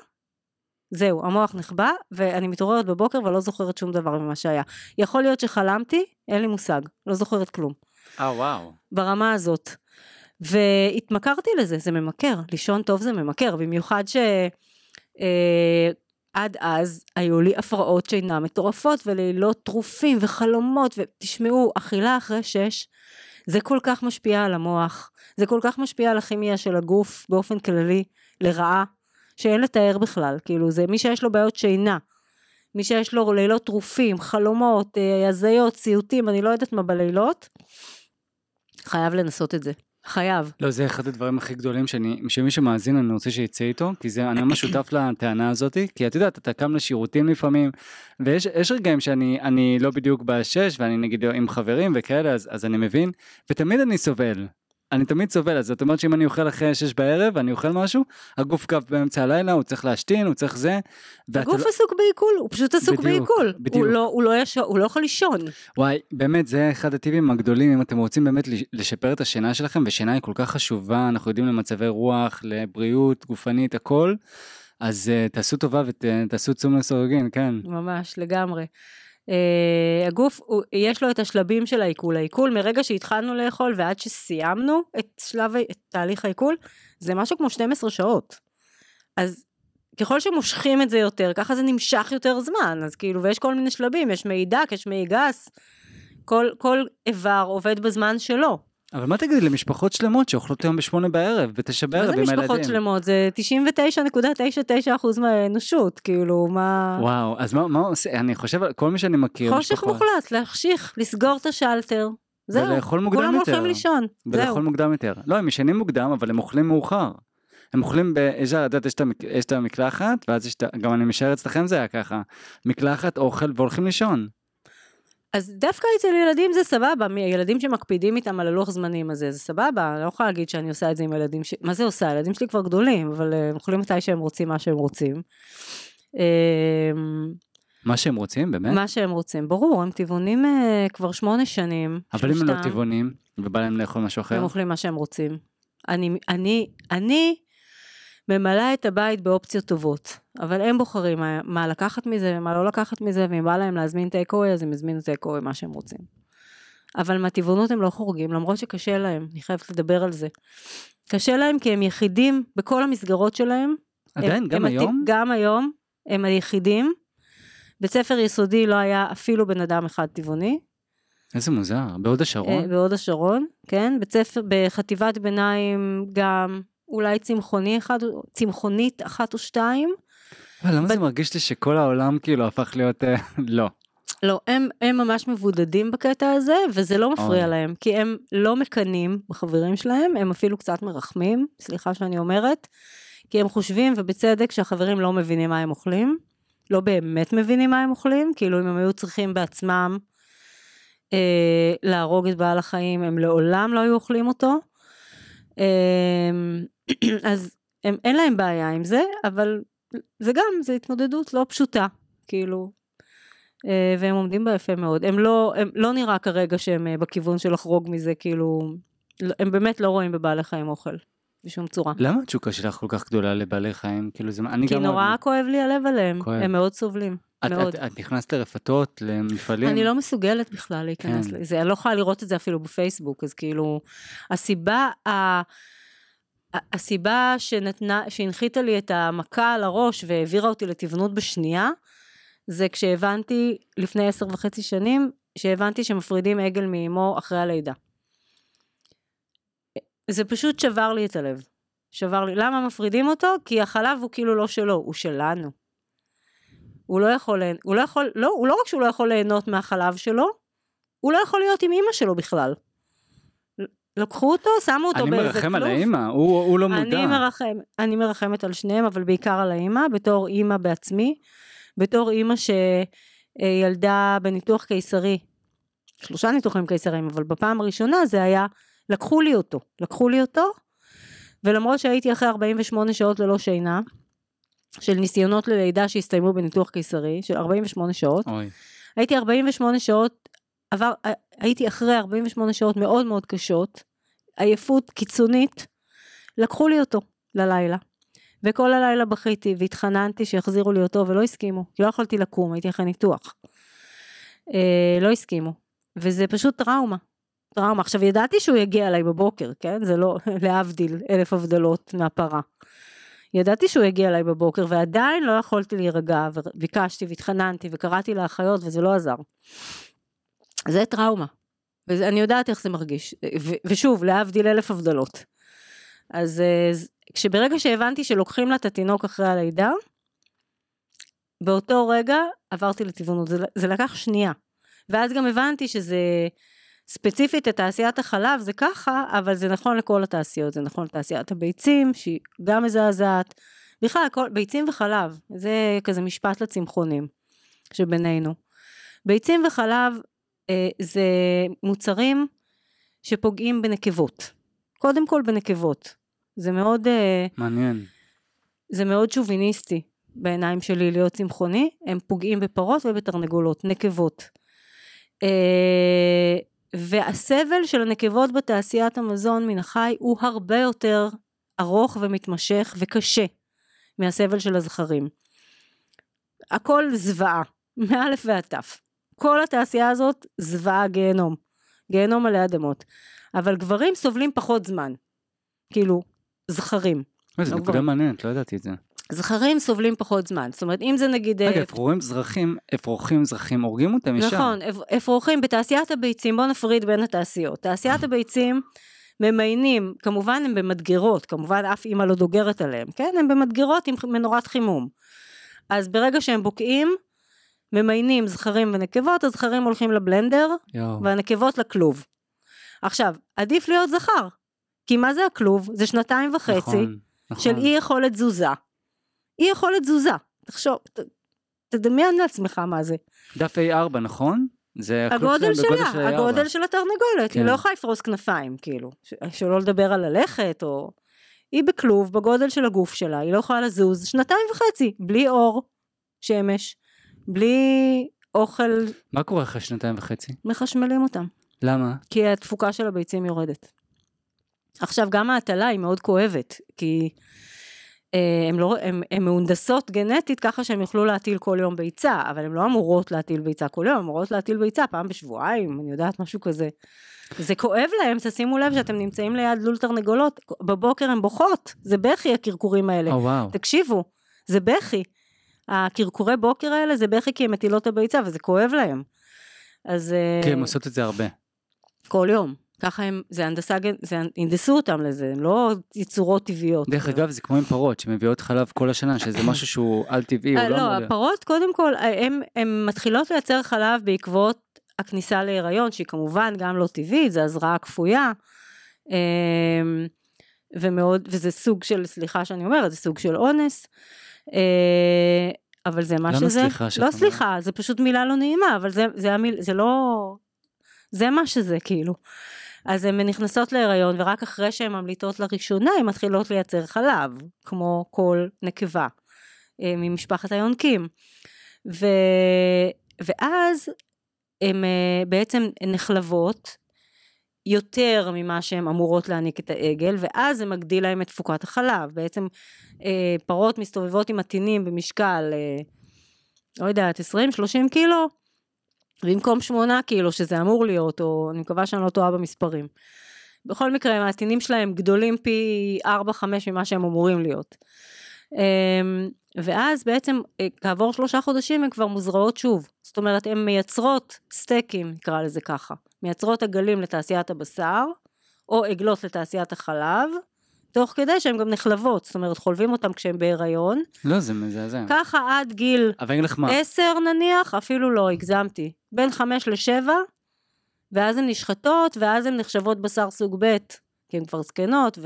זהו, המוח נחבא, ואני מתעוררת בבוקר ולא זוכרת שום דבר ממה שהיה. יכול להיות שחלמתי, אין לי מושג, לא זוכרת כלום. אה וואו ברמה הזאת. והתמכרתי לזה, זה ממכר, לישון טוב זה ממכר, במיוחד שעד אז היו לי הפרעות שינה מטורפות ולילות טרופים וחלומות, ותשמעו, אכילה אחרי שש, זה כל כך משפיע על המוח, זה כל כך משפיע על הכימיה של הגוף באופן כללי, לרעה, שאין לתאר בכלל, כאילו זה מי שיש לו בעיות שינה, מי שיש לו לילות טרופים, חלומות, אה, הזיות, סיוטים, אני לא יודעת מה בלילות, חייב לנסות את זה. חייב. לא זה אחד הדברים הכי גדולים שאני שמי שמאזין אני רוצה שיצא איתו כי זה אני ממש שותף לטענה הזאתי כי את יודעת אתה קם לשירותים לפעמים ויש יש רגעים שאני אני לא בדיוק בשש ואני נגיד עם חברים וכאלה אז, אז אני מבין ותמיד אני סובל. אני תמיד סובל אז זאת אומרת שאם אני אוכל אחרי שש בערב אני אוכל משהו הגוף קו באמצע הלילה הוא צריך להשתין הוא צריך זה. הגוף לא- עסוק בעיכול, הוא פשוט עסוק בעיכול. בדיוק. הוא לא, הוא, לא יש, הוא לא יכול לישון. וואי, באמת, זה אחד הטיפים הגדולים, אם אתם רוצים באמת לש- לשפר את השינה שלכם, ושינה היא כל כך חשובה, אנחנו יודעים למצבי רוח, לבריאות, גופנית, הכל, אז uh, תעשו טובה ותעשו צום לסורגין, כן. ממש, לגמרי. Uh, הגוף, הוא, יש לו את השלבים של העיכול. העיכול מרגע שהתחלנו לאכול ועד שסיימנו את שלב, את תהליך העיכול, זה משהו כמו 12 שעות. אז ככל שמושכים את זה יותר, ככה זה נמשך יותר זמן. אז כאילו, ויש כל מיני שלבים, יש מעי דק, יש מעי גס. כל, כל איבר עובד בזמן שלו. אבל מה תגידי למשפחות שלמות שאוכלות היום בשמונה בערב, בתשע מה בערב זה עם הילדים? משפחות שלמות? זה 99.99% מהאנושות, כאילו, מה... וואו, אז מה, מה עושה, אני חושב, כל מי שאני מכיר, חושך משפחות- מוחלט, להחשיך, לסגור את השלטר. זהו, ולאכול מוקדם כולם יותר. הולכים לישון. ולאכול זהו. מוקדם יותר. לא, הם ישנים מוקדם, אבל הם אוכלים מאוחר. הם אוכלים, ב... יש, את יודעת, יש את המקלחת, ואז יש את, גם אני משער אצלכם זה היה ככה, מקלחת, אוכל והולכים לישון. אז דווקא אצל ילדים זה סבבה, ילדים שמקפידים איתם על הלוח זמנים הזה, זה סבבה, אני לא יכולה להגיד שאני עושה את זה עם הילדים ש... מה זה עושה? הילדים שלי כבר גדולים, אבל אה, הם אוכלים מתי שהם רוצים, מה שהם רוצים. אמ, מה שהם רוצים, באמת. מה שהם רוצים, ברור, הם טבעונים אה, כבר שמונה שנים. אבל אם הם לא. טבעונים, ובא להם לאכול משהו אחר, הם אוכלים מה שהם רוצים. אני, אני, אני ממלאה את הבית באופציות טובות, אבל הם בוחרים מה, מה לקחת מזה ומה לא לקחת מזה, ואם בא להם להזמין טייק אווי, אז הם יזמינו טייק אווי מה שהם רוצים. אבל מהטבעונות הם לא חורגים, למרות שקשה להם, אני חייבת לדבר על זה. קשה להם כי הם יחידים בכל המסגרות שלהם. עדיין, הם, גם הם היום? גם היום, הם היחידים. בית ספר יסודי לא היה אפילו בן אדם אחד טבעוני. איזה מוזר, בהוד השרון? אה, בהוד השרון, כן. בית ספר, בחטיבת ביניים גם אולי צמחוני אחד, צמחונית אחת או שתיים. אבל למה זה מרגיש לי שכל העולם כאילו הפך להיות... אה, לא. לא, הם, הם ממש מבודדים בקטע הזה, וזה לא מפריע אוי. להם, כי הם לא מקנאים בחברים שלהם, הם אפילו קצת מרחמים, סליחה שאני אומרת, כי הם חושבים, ובצדק, שהחברים לא מבינים מה הם אוכלים, לא באמת מבינים מה הם אוכלים, כאילו אם הם היו צריכים בעצמם אה, להרוג את בעל החיים, הם לעולם לא היו אוכלים אותו. אה, אז הם, אין להם בעיה עם זה, אבל זה גם, זה התמודדות לא פשוטה, כאילו, אה, והם עומדים בה יפה מאוד. הם לא, הם לא נראה כרגע שהם אה, בכיוון של לחרוג מזה, כאילו, לא- הם באמת לא רואים בבעלי חיים אוכל, בשום צורה. למה התשוקה שלך כל כך גדולה לבעלי חיים? כאילו זה... אני כי גם... נורא מאוד- כואב לי הלב עליהם, כואב. הם מאוד סובלים, את, מאוד. את, את נכנסת לרפתות, למפעלים? אני לא מסוגלת בכלל להיכנס כן. לזה, אני לא יכולה לראות את זה אפילו בפייסבוק, אז כאילו, הסיבה, ה... הסיבה שנתנה, שהנחיתה לי את המכה על הראש והעבירה אותי לטבעונות בשנייה, זה כשהבנתי לפני עשר וחצי שנים, שהבנתי שמפרידים עגל מאמו אחרי הלידה. זה פשוט שבר לי את הלב. שבר לי. למה מפרידים אותו? כי החלב הוא כאילו לא שלו, הוא שלנו. הוא לא יכול, הוא לא יכול, לא, הוא לא רק שהוא לא יכול ליהנות מהחלב שלו, הוא לא יכול להיות עם אימא שלו בכלל. לקחו אותו, שמו אותו אני באיזה מרחם על. האימא, הוא, הוא לא מודע. אני, מרחם, אני מרחמת על שניהם, אבל בעיקר על האימא, בתור אימא בעצמי, בתור אימא שילדה בניתוח קיסרי, שלושה ניתוחים קיסריים, אבל בפעם הראשונה זה היה, לקחו לי אותו, לקחו לי אותו, ולמרות שהייתי אחרי 48 שעות ללא שינה, של ניסיונות ללידה שהסתיימו בניתוח קיסרי, של 48 שעות, אוי, הייתי 48 שעות, עבר, הייתי אחרי 48 שעות מאוד מאוד קשות, עייפות קיצונית, לקחו לי אותו ללילה. וכל הלילה בכיתי והתחננתי שיחזירו לי אותו ולא הסכימו, כי לא יכולתי לקום, הייתי אחרי ניתוח. אה, לא הסכימו. וזה פשוט טראומה. טראומה. עכשיו ידעתי שהוא יגיע אליי בבוקר, כן? זה לא להבדיל אלף הבדלות מהפרה. ידעתי שהוא יגיע אליי בבוקר ועדיין לא יכולתי להירגע וביקשתי והתחננתי וקראתי לאחיות וזה לא עזר. זה טראומה. ואני יודעת איך זה מרגיש. ו- ושוב, להבדיל אלף הבדלות. אז אה, כשברגע שהבנתי שלוקחים לה את התינוק אחרי הלידה, באותו רגע עברתי לטבעונות. זה, זה לקח שנייה. ואז גם הבנתי שזה ספציפית לתעשיית החלב זה ככה, אבל זה נכון לכל התעשיות, זה נכון לתעשיית הביצים, שהיא גם מזעזעת. בכלל, כל, ביצים וחלב, זה כזה משפט לצמחונים שבינינו. ביצים וחלב זה מוצרים שפוגעים בנקבות. קודם כל בנקבות. זה מאוד, אה, מעניין. זה מאוד שוביניסטי בעיניים שלי להיות צמחוני, הם פוגעים בפרות ובתרנגולות, נקבות. אה, והסבל של הנקבות בתעשיית המזון מן החי הוא הרבה יותר ארוך ומתמשך וקשה מהסבל של הזכרים. הכל זוועה, מאלף ועד תף. כל התעשייה הזאת זוועה גיהנום. גיהנום עלי אדמות. אבל גברים סובלים פחות זמן. כאילו, זכרים. איזה לא נקודה. מעניינת, לא ידעתי את זה. זכרים סובלים פחות זמן. זאת אומרת, אם זה נגיד... אה, רגע, אפרוחים זרחים, אפרוחים זרחים, הורגים אותם ישר. נכון, אפ- אפרוחים בתעשיית הביצים, בואו נפריד בין התעשיות. תעשיית הביצים ממיינים, כמובן הם במדגרות, כמובן אף אימא לא דוגרת עליהם, כן? הם במדגרות עם מנורת חימום. אז ברגע שהם בוקעים, ממיינים זכרים ונקבות, הזכרים הולכים לבלנדר, יואו. והנקבות לכלוב. עכשיו, עדיף להיות זכר, כי מה זה הכלוב? זה שנתיים וחצי נכון, נכון. של אי יכולת תזוזה. אי יכולת תזוזה. תחשוב, ת, תדמיין לעצמך מה זה. דף A4, נכון? זה הגודל שלהם בגודל שלה, של A4. הגודל של התרנגולת, כן. היא לא יכולה לפרוס כנפיים, כאילו, שלא לדבר על ללכת, או... היא בכלוב, בגודל של הגוף שלה, היא לא יכולה לזוז שנתיים וחצי, בלי אור, שמש, בלי אוכל, מה קורה אחרי שנתיים וחצי? מחשמלים אותם, למה? כי התפוקה של הביצים יורדת. עכשיו, גם ההטלה היא מאוד כואבת, כי אה, הן לא, הם, הם מהונדסות גנטית ככה שהן יוכלו להטיל כל יום ביצה, אבל הן לא אמורות להטיל ביצה כל יום, הן אמורות להטיל ביצה פעם בשבועיים, אני יודעת, משהו כזה. זה כואב להם, תשימו לב שאתם נמצאים ליד לול תרנגולות, בבוקר הן בוכות, זה בכי הקרקורים האלה. או וואו. תקשיבו, זה בכי. הקרקורי בוקר האלה זה בכי כי הן מטילות את הביצה וזה כואב להם. אז אה, כן, הן עושות את זה הרבה. כל יום. ככה הם, זה הנדסה, זה, הנדסו אותם לזה, הם לא יצורות טבעיות. דרך אגב, זה כמו עם פרות שמביאות חלב כל השנה, שזה משהו שהוא על טבעי, אה, הוא לא לא, אמור להיות. הפרות קודם כל, הן מתחילות לייצר חלב בעקבות הכניסה להיריון, שהיא כמובן גם לא טבעית, זה הזרעה כפויה. ומאוד, וזה סוג של, סליחה שאני אומרת, זה סוג של אונס. אה, אבל זה מה למה שזה, סליחה לא אומרת? סליחה, זה פשוט מילה לא נעימה, אבל זה, זה, המיל, זה לא, זה מה שזה כאילו. אז הן נכנסות להיריון ורק אחרי שהן ממליטות לראשונה הן מתחילות לייצר חלב, כמו כל נקבה אה, ממשפחת היונקים. ו... ואז הן אה, בעצם נחלבות יותר ממה שהן אמורות להעניק את העגל, ואז זה מגדיל להם את תפוקת החלב. בעצם אה, פרות מסתובבות עם עטינים במשקל, אה, לא יודעת, 20-30 קילו, במקום 8 קילו שזה אמור להיות, או אני מקווה שאני לא טועה במספרים. בכל מקרה, העטינים שלהם גדולים פי 4-5 ממה שהם אמורים להיות. אמ, ואז בעצם אה, כעבור שלושה חודשים הן כבר מוזרעות שוב. זאת אומרת, הן מייצרות סטייקים, נקרא לזה ככה. מייצרות עגלים לתעשיית הבשר, או עגלות לתעשיית החלב, תוך כדי שהן גם נחלבות. זאת אומרת, חולבים אותן כשהן בהיריון. לא, זה מזעזע. ככה עד גיל עשר נניח, אפילו לא, הגזמתי. בין חמש לשבע, ואז הן נשחטות, ואז הן נחשבות בשר סוג ב', כי הן כבר זקנות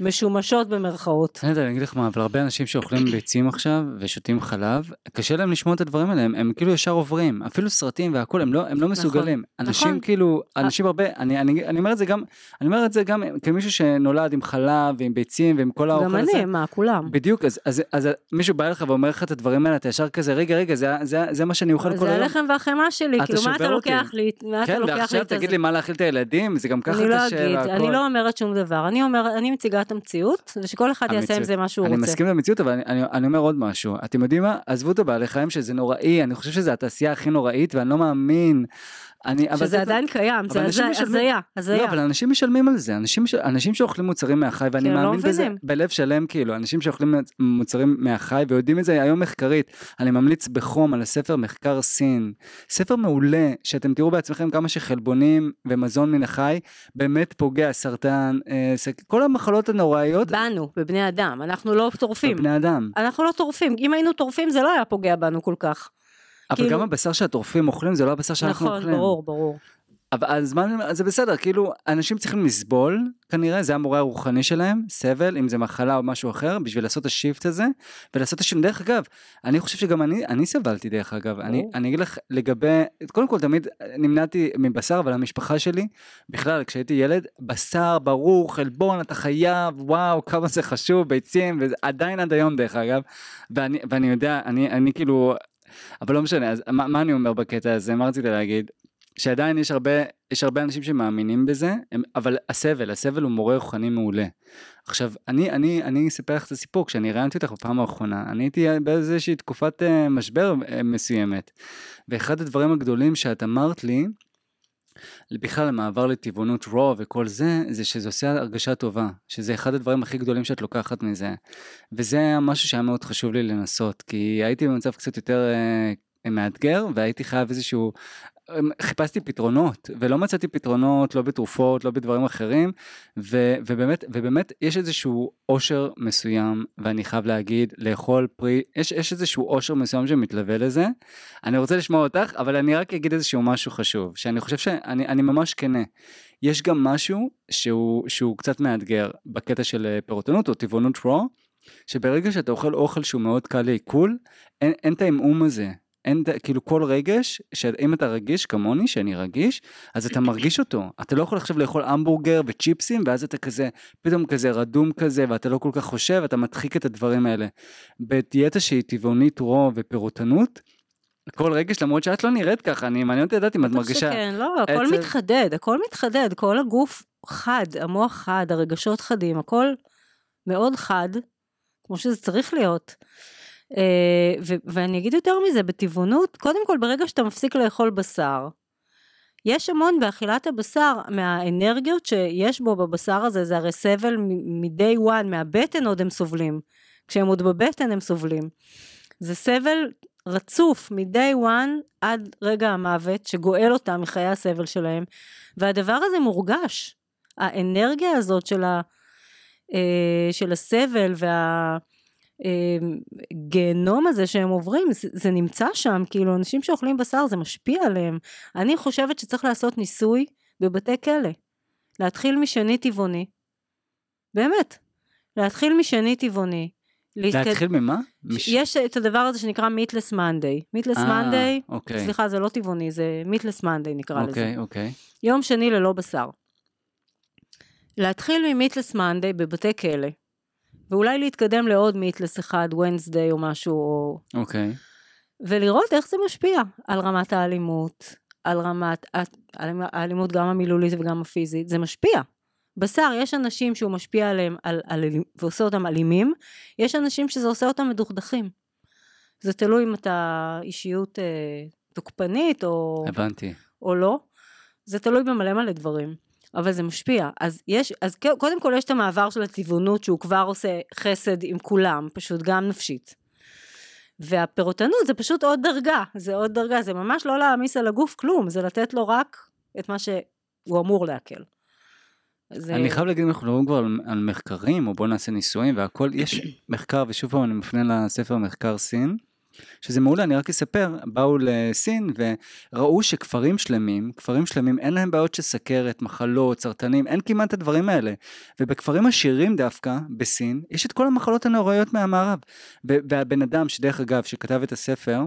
ומשומשות במרכאות. אני יודע, אני אגיד לך מה, אבל הרבה אנשים שאוכלים ביצים עכשיו ושותים חלב, קשה להם לשמוע את הדברים האלה, הם, הם כאילו ישר עוברים, אפילו סרטים והכל, הם לא, הם לא מסוגלים. אנשים נכון. כאילו, אנשים הרבה, אני, אני, אני אומר את זה גם, אני אומר את זה גם כמישהו שנולד עם חלב ועם ביצים ועם כל האוכל גם הזה. אני, מה, כולם. בדיוק, אז, אז, אז מישהו בא אליך ואומר לך את הדברים האלה, אתה ישר כזה, רגע, רגע, זה, זה, זה מה שאני אוכל כל זה היום. הלחם והחמאה שלי, כאילו מה אתה. לוקח לי, מה אתה כן, לוקח לי ועכשיו את תגיד? לי מה להאכיל את הילדים, זה גם ככה אני לא קשה אגיד, והכל. אני לא אומרת שום דבר, אני מציגה את המציאות, ושכל אחד יעשה עם המציאות. זה מה שהוא אני רוצה. מסכים למציאות, אבל אני, אני, אני אומר עוד משהו. אתם יודעים מה? עזבו את הבעלי חיים שזה נוראי, אני חושב שזו התעשייה הכי נוראית, ואני לא מאמין. אני, אבל שזה זה- עדיין קיים, אבל זה הזיה, משלמים- הזיה, לא. אבל אנשים משלמים על זה, אנשים, ש... אנשים שאוכלים מוצרים מהחי, ואני הם לא מאמין בזה מבינים. בלב שלם, כאילו, אנשים שאוכלים מוצרים מהחי, ויודעים את זה היום מחקרית, אני ממליץ בחום על הספר מחקר סין, ספר מעולה, שאתם תראו בעצמכם כמה שחלבונים ומזון מן החי, באמת פוגע, סרטן, אה, סק... כל המחלות הנוראיות, בנו, בבני אדם, אנחנו לא טורפים. בבני אדם. אנחנו לא טורפים, אם היינו טורפים זה לא היה פוגע בנו כל כך. אבל כאילו- גם הבשר שהטורפים אוכלים זה לא הבשר שאנחנו נכון, אוכלים. ברור, ברור. אבל אז מה? אז זה בסדר, כאילו, אנשים צריכים לסבול, כנראה, זה המורה הרוחני שלהם, סבל, אם זה מחלה או משהו אחר, בשביל לעשות את השיפט הזה, ולעשות את השינוי. דרך אגב, אני חושב שגם אני, אני סבלתי דרך אגב, אני. אני אגיד לך לגבי, קודם כל תמיד נמנעתי מבשר, אבל המשפחה שלי, בכלל, כשהייתי ילד, בשר, ברור, חלבון, אתה חייב, וואו, כמה זה חשוב, ביצים, ועדיין עד היום דרך אגב, ואני, ואני יודע, אני, אני כאילו, אבל לא משנה, אז מה, מה אני אומר בקטע הזה, מה רציתי להגיד? שעדיין יש הרבה, יש הרבה אנשים שמאמינים בזה, הם, אבל הסבל, הסבל הוא מורה רוחני מעולה. עכשיו, אני, אני, אני אספר לך את הסיפור, כשאני ראיינתי אותך בפעם האחרונה, אני הייתי באיזושהי תקופת uh, משבר uh, מסוימת, ואחד הדברים הגדולים שאת אמרת לי, בכלל המעבר לטבעונות רוע וכל זה, זה שזה עושה הרגשה טובה, שזה אחד הדברים הכי גדולים שאת לוקחת מזה. וזה היה משהו שהיה מאוד חשוב לי לנסות, כי הייתי במצב קצת יותר אה, מאתגר, והייתי חייב איזשהו, אה, חיפשתי פתרונות, ולא מצאתי פתרונות, לא בתרופות, לא בדברים אחרים, ו, ובאמת, ובאמת יש איזשהו אושר מסוים, ואני חייב להגיד, לאכול פרי, יש, יש איזשהו אושר מסוים שמתלווה לזה. אני רוצה לשמוע אותך, אבל אני רק אגיד איזשהו משהו חשוב, שאני חושב שאני אני ממש כנה. יש גם משהו שהוא, שהוא קצת מאתגר בקטע של אה, פירוטנות או טבעונות רוע, שברגע שאתה אוכל אוכל שהוא מאוד קל לעיכול, אין, אין את העמעום הזה. אין, כאילו כל רגש, שאם אתה רגיש כמוני, שאני רגיש, אז אתה מרגיש אותו. אתה לא יכול עכשיו לאכול המבורגר וצ'יפסים, ואז אתה כזה, פתאום כזה רדום כזה, ואתה לא כל כך חושב, אתה מדחיק את הדברים האלה. בדיאטה שהיא טבעונית רוע ופירוטנות, כל רגש, למרות שאת לא נראית ככה, אני מעניין אותי לדעת אם את מרגישה... שכן, לא, הכל עצב. מתחדד, הכל מתחדד, כל הגוף חד, המוח חד, הרגשות חדים, הכל מאוד חד, כמו שזה צריך להיות. אה, ואני אגיד יותר מזה, בטבעונות, קודם כל ברגע שאתה מפסיק לאכול בשר, יש המון באכילת הבשר, מהאנרגיות שיש בו בבשר הזה, זה הרי סבל מ-day one, מהבטן עוד הם סובלים. כשהם עוד בבטן הם סובלים. זה סבל רצוף מ-day one עד רגע המוות, שגואל אותם מחיי הסבל שלהם, והדבר הזה מורגש. האנרגיה הזאת של, ה, אה, של הסבל וה... הגיהנום הזה שהם עוברים, זה, זה נמצא שם, כאילו אנשים שאוכלים בשר זה משפיע עליהם. אני חושבת שצריך לעשות ניסוי בבתי כלא. להתחיל משני טבעוני. באמת. להתחיל משני טבעוני. להתקד... להתחיל ממה? מש... יש את הדבר הזה שנקרא מיטלס מנדיי. מיטלס מנדיי, סליחה זה לא טבעוני, זה מיטלס מנדיי נקרא אוקיי, לזה. אוקיי. יום שני ללא בשר. להתחיל ממיטלס מנדיי בבתי כלא. ואולי להתקדם לעוד מיטלס אחד, ונסדיי או משהו. אוקיי. Okay. ולראות איך זה משפיע על רמת האלימות, על רמת האלימות גם המילולית וגם הפיזית, זה משפיע. בשר, יש אנשים שהוא משפיע עליהם על, על, ועושה אותם אלימים, יש אנשים שזה עושה אותם מדוכדכים. זה תלוי אם אתה אישיות אה, תוקפנית או... הבנתי. או לא. זה תלוי במלא מלא דברים. אבל זה משפיע. אז יש, אז קודם כל יש את המעבר של הטבעונות שהוא כבר עושה חסד עם כולם, פשוט גם נפשית. והפירוטנות זה פשוט עוד דרגה, זה עוד דרגה, זה ממש לא להעמיס על הגוף כלום, זה לתת לו רק את מה שהוא אמור לעכל. זה... אני חייב להגיד, אנחנו מדברים כבר על, על מחקרים, או בוא נעשה ניסויים והכל, יש מחקר, ושוב פעם אני מפנה לספר מחקר סין, שזה מעולה, אני רק אספר, באו לסין וראו שכפרים שלמים, כפרים שלמים אין להם בעיות של סכרת, מחלות, סרטנים, אין כמעט את הדברים האלה. ובכפרים עשירים דווקא, בסין, יש את כל המחלות הנוראיות מהמערב. והבן אדם, שדרך אגב, שכתב את הספר,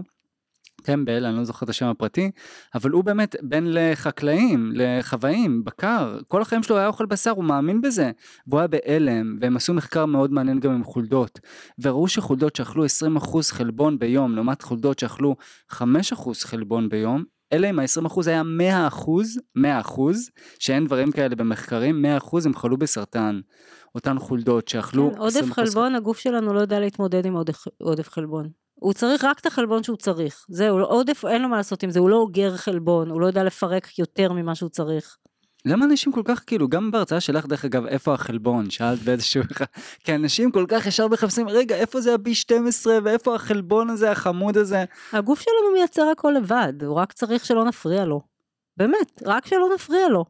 טמבל, אני לא זוכר את השם הפרטי, אבל הוא באמת בן לחקלאים, לחוואים, בקר, כל החיים שלו היה אוכל בשר, הוא מאמין בזה, והוא היה בהלם, והם עשו מחקר מאוד מעניין גם עם חולדות, וראו שחולדות שאכלו 20% חלבון ביום, לעומת חולדות שאכלו 5% חלבון ביום, אלה עם ה-20% היה 100%, 100%, שאין דברים כאלה במחקרים, 100% הם חלו בסרטן. אותן חולדות שאכלו... כן, עודף חלבון, הגוף שלנו לא יודע להתמודד עם עודף, עודף חלבון. הוא צריך רק את החלבון שהוא צריך. זהו, עודף, אין לו מה לעשות עם זה, הוא לא אוגר חלבון, הוא לא יודע לפרק יותר ממה שהוא צריך. למה אנשים כל כך כאילו גם בהרצאה שלך דרך אגב איפה החלבון שאלת באיזשהו כי אנשים כל כך ישר מחפשים רגע איפה זה הבי 12 ואיפה החלבון הזה החמוד הזה. הגוף שלנו מייצר הכל לבד הוא רק צריך שלא נפריע לו. באמת רק שלא נפריע לו.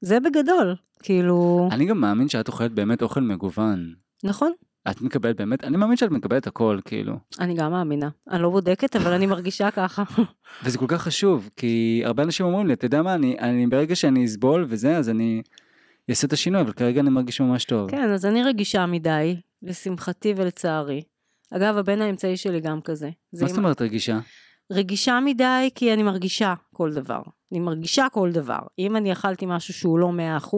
זה בגדול כאילו. אני גם מאמין שאת אוכלת באמת אוכל מגוון. נכון. את מקבלת באמת, אני מאמין שאת מקבלת הכל, כאילו. אני גם מאמינה. אני לא בודקת, אבל אני מרגישה ככה. וזה כל כך חשוב, כי הרבה אנשים אומרים לי, אתה יודע מה, אני, אני ברגע שאני אסבול וזה, אז אני אעשה את השינוי, אבל כרגע אני מרגיש ממש טוב. כן, אז אני רגישה מדי, לשמחתי ולצערי. אגב, הבן האמצעי שלי גם כזה. מה זאת אומרת רגישה? רגישה מדי כי אני מרגישה כל דבר. אני מרגישה כל דבר. אם אני אכלתי משהו שהוא לא 100%,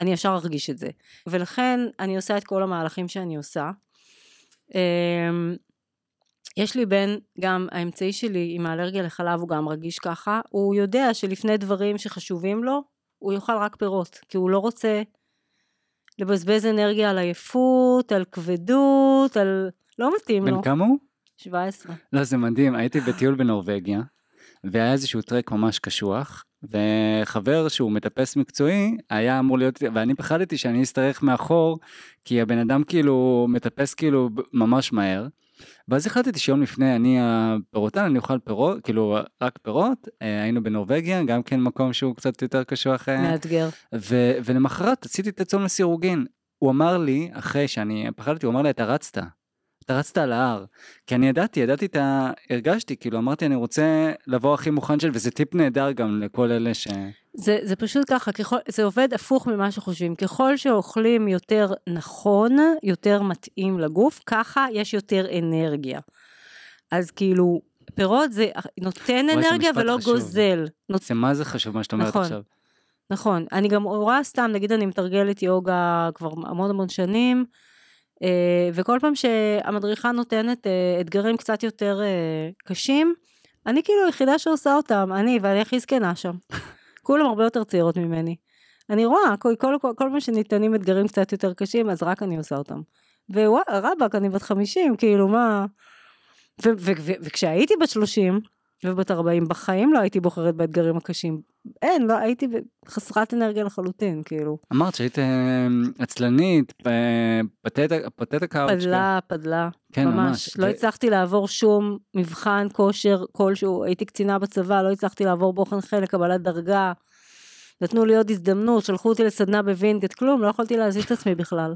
אני ישר ארגיש את זה. ולכן אני עושה את כל המהלכים שאני עושה. אמ, יש לי בן, גם האמצעי שלי עם האלרגיה לחלב הוא גם רגיש ככה, הוא יודע שלפני דברים שחשובים לו, הוא יאכל רק פירות, כי הוא לא רוצה לבזבז אנרגיה על עייפות, על כבדות, על... לא מתאים לו. בן כמה הוא? 17. לא, זה מדהים, הייתי בטיול בנורבגיה, והיה איזשהו טרק ממש קשוח, וחבר שהוא מטפס מקצועי היה אמור להיות ואני פחדתי שאני אצטרך מאחור כי הבן אדם כאילו מטפס כאילו ממש מהר. ואז החלטתי שיום לפני אני הפירוטן אני אוכל פירות כאילו רק פירות אה, היינו בנורבגיה גם כן מקום שהוא קצת יותר קשוח מאתגר. ו- ולמחרת עשיתי את הצום לסירוגין. הוא אמר לי אחרי שאני פחדתי הוא אמר לי אתה רצת אתה רצת על ההר. כי אני ידעתי, ידעתי את ה... הרגשתי, כאילו אמרתי אני רוצה לבוא הכי מוכן של, וזה טיפ נהדר גם לכל אלה ש... זה, זה פשוט ככה, ככל, זה עובד הפוך ממה שחושבים. ככל שאוכלים יותר נכון, יותר מתאים לגוף, ככה יש יותר אנרגיה. אז כאילו, פירות זה נותן וואי, אנרגיה ולא חשוב. גוזל. נות... זה מה זה חשוב מה שאת אומרת נכון, עכשיו. נכון, אני גם רואה סתם, נגיד אני מתרגלת יוגה כבר המון המון שנים, וכל פעם שהמדריכה נותנת אה, אתגרים קצת יותר אה, קשים, אני כאילו היחידה שעושה אותם, אני ואני הכי זקנה שם. כולם הרבה יותר צעירות ממני. אני רואה, כל, כל, כל, כל פעם שניתנים אתגרים קצת יותר קשים, אז רק אני עושה אותם. ווואלה, רבאק, אני בת 50, כאילו, מה... וכשהייתי בת 30, ובת 40 בחיים לא הייתי בוחרת באתגרים הקשים. אין, לא, הייתי חסרת אנרגיה לחלוטין, כאילו. אמרת שהיית אה, עצלנית, potato couch. פדלה, פדלה. כן, ממש. ממש. לא הצלחתי לעבור שום מבחן כושר כלשהו, הייתי קצינה בצבא, לא הצלחתי לעבור בוחן חלק, קבלת דרגה. נתנו לי עוד הזדמנות, שלחו אותי לסדנה בווינגייט, כלום, לא יכולתי להזיז את עצמי בכלל.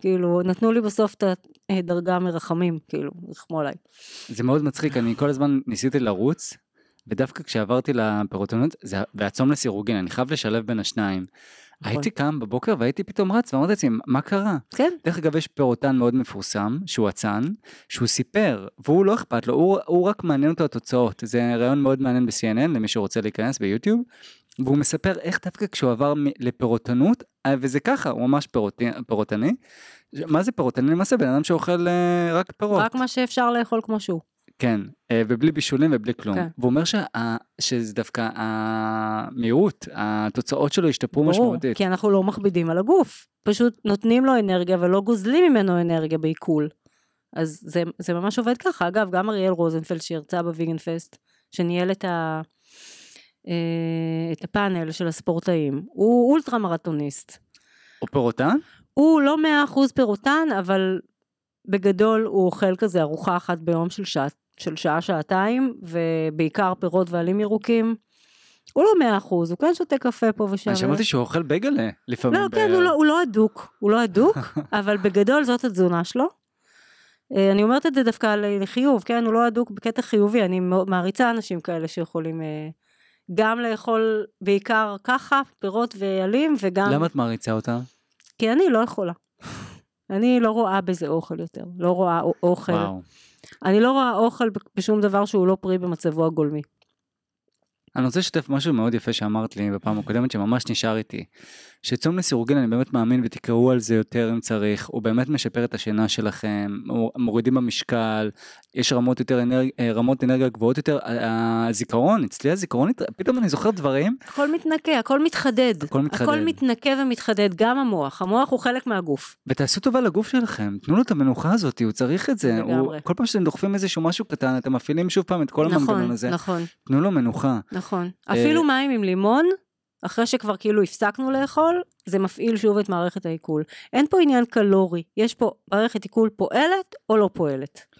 כאילו, נתנו לי בסוף את הדרגה מרחמים, כאילו, רחמו עליי. זה מאוד מצחיק, אני כל הזמן ניסיתי לרוץ, ודווקא כשעברתי לפירוטונות, זה והצום לסירוגין, אני חייב לשלב בין השניים. נכון. הייתי קם בבוקר והייתי פתאום רץ ואמרתי לעצמי, מה קרה? כן, דרך אגב, יש פירוטן מאוד מפורסם, שהוא אצן, שהוא סיפר, והוא לא אכפת לו, הוא, הוא רק מעניין אותו התוצאות. זה רעיון מאוד מעניין ב-CNN, למי שרוצה להיכנס ביוטיוב, והוא מספר איך דווקא כשהוא עבר לפירוטנות, אה, וזה ככה, הוא ממש פירוט, פירוטני. מה זה פירוטני? למעשה בן אדם שאוכל אה, רק פירות. רק מה שאפשר לאכול כמו שהוא. כן, אה, ובלי בישולים ובלי כלום. כן. והוא אומר שה, שזה דווקא המהירות, התוצאות שלו השתפרו ברור, משמעותית. כי אנחנו לא מכבידים על הגוף. פשוט נותנים לו אנרגיה ולא גוזלים ממנו אנרגיה בעיכול. אז זה, זה ממש עובד ככה. אגב, גם אריאל רוזנפלד שהרצה בוויגן פסט, שניהל את, ה, את הפאנל של הספורטאים, הוא אולטרה מרתוניסט. הוא פירוטן? הוא לא מאה אחוז פירוטן, אבל בגדול הוא אוכל כזה ארוחה אחת ביום של שעה, של שעה שעתיים, ובעיקר פירות ועלים ירוקים. הוא לא מאה אחוז, הוא כן שותה קפה פה ושם. אני שמעתי שהוא אוכל בייגלה לפעמים. לא, כן, בערב. הוא לא, הוא לא אדוק, הוא לא אדוק, אבל בגדול זאת התזונה שלו. אה, אני אומרת את זה דווקא לחיוב, כן, הוא לא אדוק בקטע חיובי, אני מעריצה אנשים כאלה שיכולים אה, גם לאכול בעיקר ככה, פירות ועלים, וגם... למה את מעריצה אותה? כי אני לא יכולה. אני לא רואה בזה אוכל יותר, לא רואה אוכל. וואו. אני לא רואה אוכל בשום דבר שהוא לא פרי במצבו הגולמי. אני רוצה לשתף משהו מאוד יפה שאמרת לי בפעם הקודמת שממש נשאר איתי. שצום לסירוגין אני באמת מאמין ותקראו על זה יותר אם צריך, הוא באמת משפר את השינה שלכם, הוא- מורידים במשקל, יש רמות יותר אנרג... אה, רמות אנרגיה גבוהות יותר, הזיכרון, אצלי הזיכרון, פתאום אני זוכר דברים, הכל מתנקה, הכל מתחדד. הכל מתחדד. הכל מתנקה ומתחדד, גם המוח. המוח הוא חלק מהגוף. ותעשו טובה לגוף שלכם, תנו לו את המנוחה הזאת, הוא צריך את זה, הוא... לגמרי. כל פעם שאתם דוחפים איזשהו משהו קטן, אתם מפעילים שוב פעם את כל נכון, המנגנון הזה, נכון, תנו לו מנוחה. נכון. אה, אפילו מים עם לימון, אחרי שכבר כאילו הפסקנו לאכול, זה מפעיל שוב את מערכת העיכול. אין פה עניין קלורי, יש פה מערכת עיכול פועלת או לא פועלת.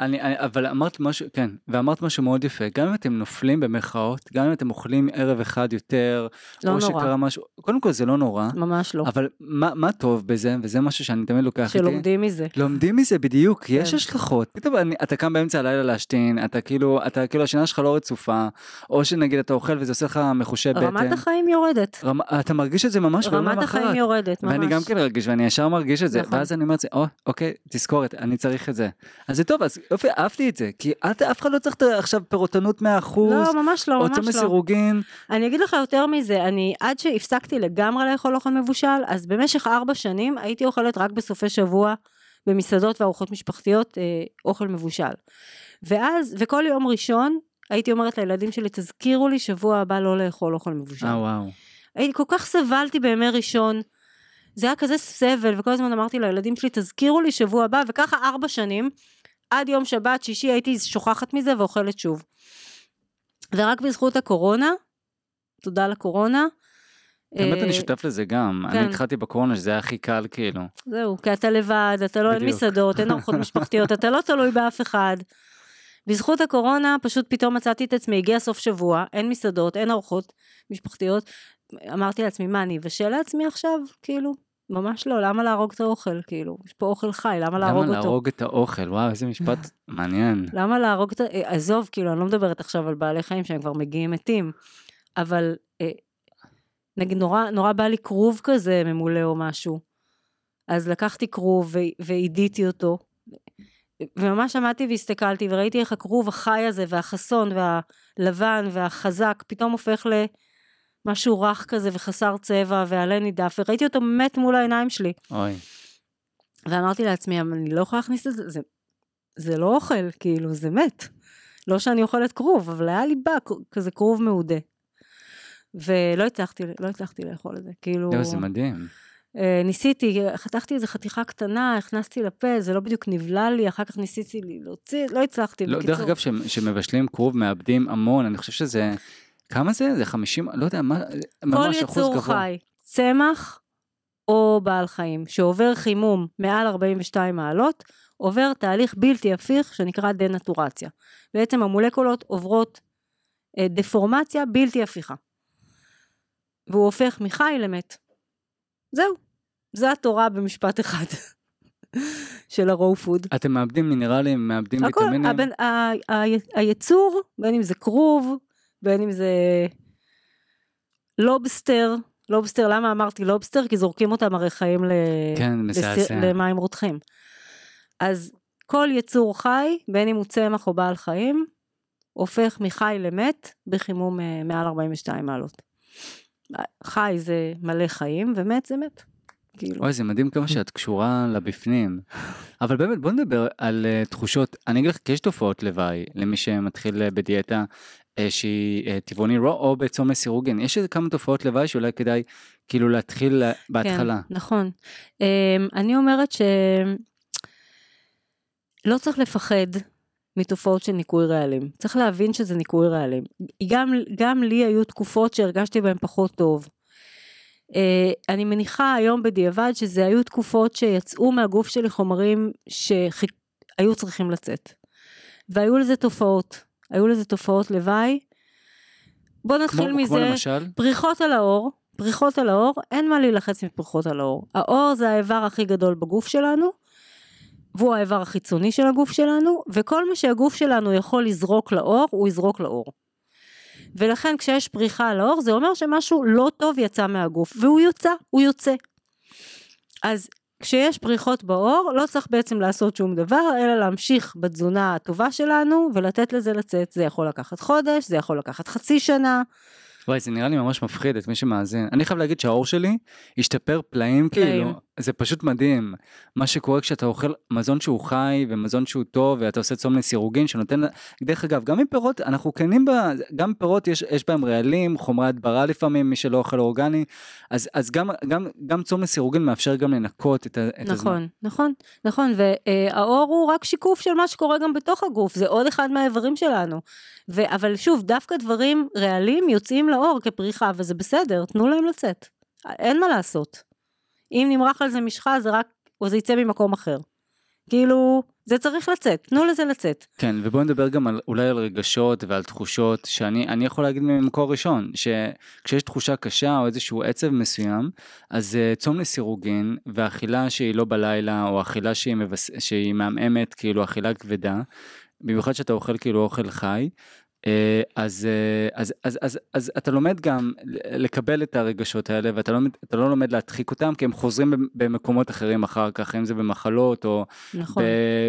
אני, אני, אבל אמרת משהו, כן, ואמרת משהו מאוד יפה, גם אם אתם נופלים במרכאות, גם אם אתם אוכלים ערב אחד יותר, לא או נורא. שקרה משהו, קודם כל זה לא נורא, ממש לא. אבל מה, מה טוב בזה, וזה משהו שאני תמיד לוקח איתי, שלומדים מזה. לומדים מזה בדיוק, יש כן. השלכות, פתאום אני, אתה קם באמצע הלילה להשתין, אתה כאילו, אתה כאילו השינה שלך לא רצופה, או שנגיד אתה אוכל וזה עושה לך מחושי בטן, רמת החיים יורדת. רמ, אתה מרגיש את זה ממש ביום רמת החיים למחרת. יורדת, ממש. ואני גם כן מרגיש, ואני ישר מרגיש את זה, נכון. ואז אני אומר את זה, או, אוקיי, תזכורת, אני צריך את זה. אז זה טוב, אז יופי, אהבתי את זה, כי את, אף אחד לא צריך עכשיו פירוטנות 100%, לא, ממש לא, או ממש צום לא. לסירוגין, אני אגיד לך יותר מזה, אני עד שהפסקתי לגמרי לאכול אוכל מבושל, אז במשך ארבע שנים הייתי אוכלת רק בסופי שבוע במסעדות וארוחות משפחתיות אה, אוכל מבושל. ואז, וכל יום ראשון הייתי אומרת לילדים שלי, תזכירו לי שבוע הבא לא לאכול אוכל מבושל. אה וואו. הייתי כל כך סבלתי בימי ראשון. זה היה כזה סבל, וכל הזמן אמרתי לילדים שלי, תזכירו לי שבוע הבא, וככה ארבע שנים, עד יום שבת, שישי, הייתי שוכחת מזה ואוכלת שוב. ורק בזכות הקורונה, תודה לקורונה. באמת אה, אני שותף לזה גם, אני כן. התחלתי בקורונה שזה היה הכי קל כאילו. זהו, כי אתה לבד, אתה לא, אין בדיוק. מסעדות, אין ארוחות משפחתיות, אתה לא תלוי באף אחד. בזכות הקורונה פשוט פתאום מצאתי את עצמי, הגיע סוף שבוע, אין מסעדות, אין ארוחות משפחתיות. אמרתי לעצמי, מה, אני אבשל לעצמי עכשיו? כאילו, ממש לא, למה להרוג את האוכל? כאילו, יש פה אוכל חי, למה להרוג למה אותו? להרוג את האוכל? וואו, איזה משפט מעניין. למה להרוג את ה... אה, עזוב, כאילו, אני לא מדברת עכשיו על בעלי חיים שהם כבר מגיעים מתים, אבל אה, נגיד נורא, נורא בא לי כרוב כזה ממולא או משהו. אז לקחתי כרוב ועידיתי אותו, וממש עמדתי והסתכלתי וראיתי איך הכרוב החי הזה והחסון והלבן והחזק פתאום הופך למשהו רך כזה וחסר צבע ועלה נידף, וראיתי אותו מת מול העיניים שלי. אוי. ואמרתי לעצמי, "אבל אני לא יכולה להכניס את זה, זה, זה לא אוכל, כאילו, זה מת. לא שאני אוכלת כרוב, אבל היה לי בא כזה כרוב מעודה. ולא הצלחתי, לא הצלחתי לאכול את זה, כאילו, יואו, זה מדהים. אה, ניסיתי, חתכתי איזה חתיכה קטנה, הכנסתי לפה, זה לא בדיוק נבלע לי, אחר כך ניסיתי להוציא, לא הצלחתי. לא, בקיצור. דרך אגב, שמבשלים כרוב מאבדים המון, אני חושב שזה, כמה זה? זה 50, לא יודע, מה, ממש אחוז גבוה. כל יצור חי, צמח או בעל חיים, שעובר חימום מעל 42 מעלות, עובר תהליך בלתי הפיך שנקרא דנטורציה. בעצם המולקולות עוברות אה, דפורמציה בלתי הפיכה. והוא הופך מחי למת. זהו, זה התורה במשפט אחד של ה raw food. אתם מאבדים מינרלים, מאבדים הכל, ויטמינים? הבן, ה, ה, ה, היצור, בין אם זה כרוב, בין אם זה לובסטר, לובסטר, למה אמרתי לובסטר? כי זורקים אותם הרי חיים ל... כן, לס... למים רותחים. אז כל יצור חי, בין אם הוא צמח או בעל חיים, הופך מחי למת בחימום אה, מעל 42 מעלות. חי זה מלא חיים ומת זה מת. כאילו. אוי זה מדהים כמה שאת קשורה לבפנים. אבל באמת בוא נדבר על uh, תחושות, אני אגיד לך כי יש תופעות לוואי למי שמתחיל uh, בדיאטה שהיא uh, טבעוני רו או בצום לסירוגין, יש איזה כמה תופעות לוואי שאולי כדאי כאילו להתחיל בהתחלה. כן, נכון. Um, אני אומרת שלא צריך לפחד מתופעות של ניקוי רעלים. צריך להבין שזה ניקוי רעלים. גם, גם לי היו תקופות שהרגשתי בהן פחות טוב. אני מניחה היום בדיעבד שזה היו תקופות שיצאו מהגוף שלי חומרים שהיו צריכים לצאת. והיו לזה תופעות, היו לזה תופעות לוואי. בוא נתחיל כמו, מזה, כמו למשל? פריחות על האור, פריחות על האור, אין מה להילחץ מפריחות על האור. האור זה האיבר הכי גדול בגוף שלנו, והוא האיבר החיצוני של הגוף שלנו, וכל מה שהגוף שלנו יכול לזרוק לאור, הוא יזרוק לאור. ולכן כשיש פריחה על האור, זה אומר שמשהו לא טוב יצא מהגוף, והוא יוצא, הוא יוצא. אז כשיש פריחות באור, לא צריך בעצם לעשות שום דבר, אלא להמשיך בתזונה הטובה שלנו, ולתת לזה לצאת. זה יכול לקחת חודש, זה יכול לקחת חצי שנה. וואי זה נראה לי ממש מפחיד את מי שמאזין. אני חייב להגיד שהאור שלי השתפר פלאים כאילו, זה פשוט מדהים. מה שקורה כשאתה אוכל מזון שהוא חי ומזון שהוא טוב ואתה עושה צום לסירוגין שנותן, דרך אגב גם מפירות אנחנו כנים בה, גם פירות יש, יש בהם רעלים, חומרי הדברה לפעמים, מי שלא אוכל אורגני, אז, אז גם, גם, גם צום לסירוגין מאפשר גם לנקות את, את נכון, הזמן. נכון, נכון, נכון, והאור הוא רק שיקוף של מה שקורה גם בתוך הגוף, זה עוד אחד מהאיברים שלנו. ו, אבל שוב, דווקא דברים ריאליים יוצאים לאור כפריחה, וזה בסדר, תנו להם לצאת. אין מה לעשות. אם נמרח על זה משחה, זה רק, או זה יצא ממקום אחר. כאילו, זה צריך לצאת, תנו לזה לצאת. כן, ובואו נדבר גם על, אולי על רגשות ועל תחושות, שאני יכול להגיד ממקור ראשון, שכשיש תחושה קשה או איזשהו עצב מסוים, אז uh, צום לסירוגין, ואכילה שהיא לא בלילה, או אכילה שהיא, מבס... שהיא מעמעמת, כאילו אכילה כבדה, במיוחד שאתה אוכל כאילו אוכל חי, אז, אה, אז, אז, אז, אז אתה לומד גם לקבל את הרגשות האלה ואתה לא, לא לומד להדחיק אותם כי הם חוזרים במקומות אחרים אחר כך אם זה במחלות או נכון.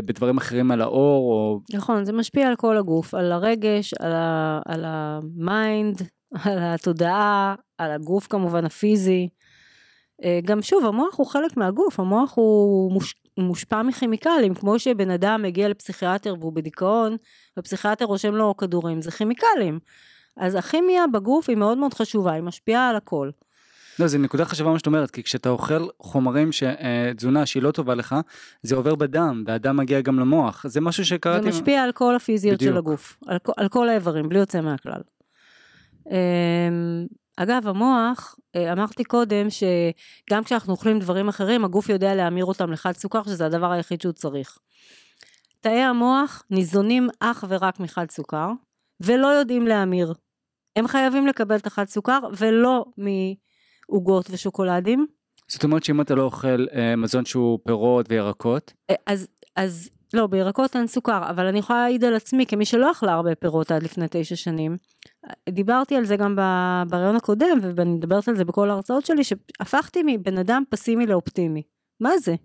בדברים אחרים על העור או נכון זה משפיע על כל הגוף על הרגש על, ה, על ה mind על התודעה על הגוף כמובן הפיזי אה, גם שוב המוח הוא חלק מהגוף המוח הוא מוש, מושפע מכימיקלים, כמו שבן אדם מגיע לפסיכיאטר והוא בדיכאון, ופסיכיאטר רושם לו כדורים, זה כימיקלים. אז הכימיה בגוף היא מאוד מאוד חשובה, היא משפיעה על הכל. לא, זו נקודה חשובה מה שאת אומרת, כי כשאתה אוכל חומרים, ש... אה, תזונה שהיא לא טובה לך, זה עובר בדם, והדם מגיע גם למוח, זה משהו שקראתי... זה משפיע על כל הפיזיות בדיוק. של הגוף, על, על כל האיברים, בלי יוצא מהכלל. אגב, המוח, אה, אמרתי קודם שגם כשאנחנו אוכלים דברים אחרים, הגוף יודע להמיר אותם לחד סוכר, שזה הדבר היחיד שהוא צריך. תאי המוח ניזונים אך ורק מחד סוכר, ולא יודעים להמיר. הם חייבים לקבל את החד סוכר, ולא מעוגות ושוקולדים. זאת אומרת שאם אתה לא אוכל אה, מזון שהוא פירות וירקות? אה, אז, אז לא, בירקות אין סוכר, אבל אני יכולה להעיד על עצמי, כמי שלא אכלה הרבה פירות עד לפני תשע שנים, דיברתי על זה גם בריאיון הקודם, ואני מדברת על זה בכל ההרצאות שלי, שהפכתי מבן אדם פסימי לאופטימי. מה זה?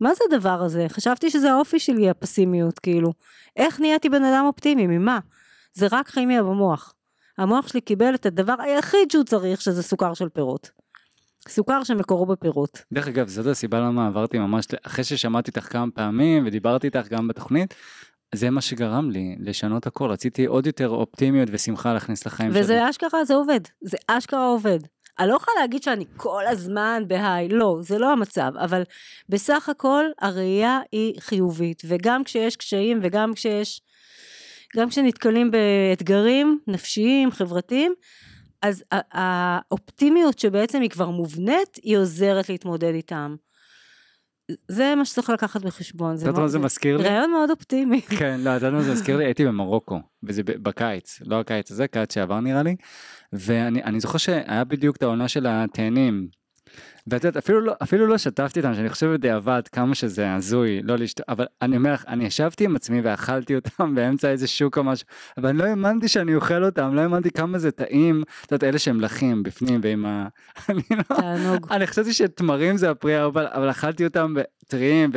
מה זה הדבר הזה? חשבתי שזה האופי שלי, הפסימיות, כאילו. איך נהייתי בן אדם אופטימי? ממה? זה רק כימיה במוח. המוח שלי קיבל את הדבר היחיד שהוא צריך, שזה סוכר של פירות. סוכר שמקורו בפירות. דרך אגב, זאת הסיבה למה עברתי ממש, אחרי ששמעתי אותך כמה פעמים ודיברתי איתך גם בתוכנית, זה מה שגרם לי לשנות הכל, רציתי עוד יותר אופטימיות ושמחה להכניס לחיים וזה שלי. וזה אשכרה, זה עובד, זה אשכרה עובד. אני לא יכולה להגיד שאני כל הזמן בהיי, לא, זה לא המצב, אבל בסך הכל הראייה היא חיובית, וגם כשיש קשיים וגם כשיש, גם כשנתקלים באתגרים נפשיים, חברתיים, אז האופטימיות שבעצם היא כבר מובנית, היא עוזרת להתמודד איתם. זה מה שצריך לקחת בחשבון. את יודעת מה זה מזכיר לי? רעיון מאוד אופטימי. כן, לא, את יודעת מה זה מזכיר לי? הייתי במרוקו, וזה בקיץ, לא הקיץ הזה, קיץ שעבר נראה לי, ואני זוכר שהיה בדיוק את העונה של התאנים. ואת יודעת, אפילו לא, אפילו לא שתפתי אותם, שאני חושב בדיעבד כמה שזה הזוי, לא לשתות, אבל אני אומר לך, אני ישבתי עם עצמי ואכלתי אותם באמצע איזה שוק או משהו, אבל אני לא האמנתי שאני אוכל אותם, לא האמנתי כמה זה טעים, את יודעת, אלה שהם לחים בפנים ועם ה... אני לא... תענוג. אני חשבתי שתמרים זה הפרי אבל, אבל אכלתי אותם טריים,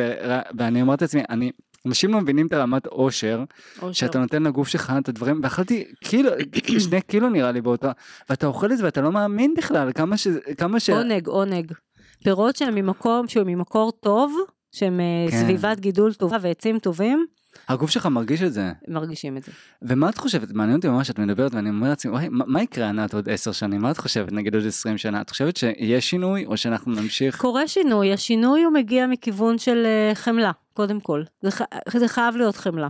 ואני אמרתי לעצמי, אני... אנשים לא מבינים את הרמת עושר, שאתה נותן לגוף שלך את הדברים, ואכלתי קילו, שני קילו נראה לי באותו, ואתה אוכל את זה ואתה לא מאמין בכלל, כמה ש... כמה ש... עונג, עונג. פירות שהם ממקום שהוא ממקור טוב, שהם אה, כן. סביבת גידול טובה ועצים טובים. הגוף שלך מרגיש את זה. מרגישים את זה. ומה את חושבת? מעניין אותי ממש, את מדברת ואני אומר לעצמי, וואי, מה, מה יקרה ענת עוד עשר שנים? מה את חושבת? נגיד עוד עשרים שנה? את חושבת שיש שינוי או שאנחנו נמשיך? קורה שינוי, השינוי הוא מגיע מכיוון של uh, חמלה, קודם כל. זה, זה חייב להיות חמלה.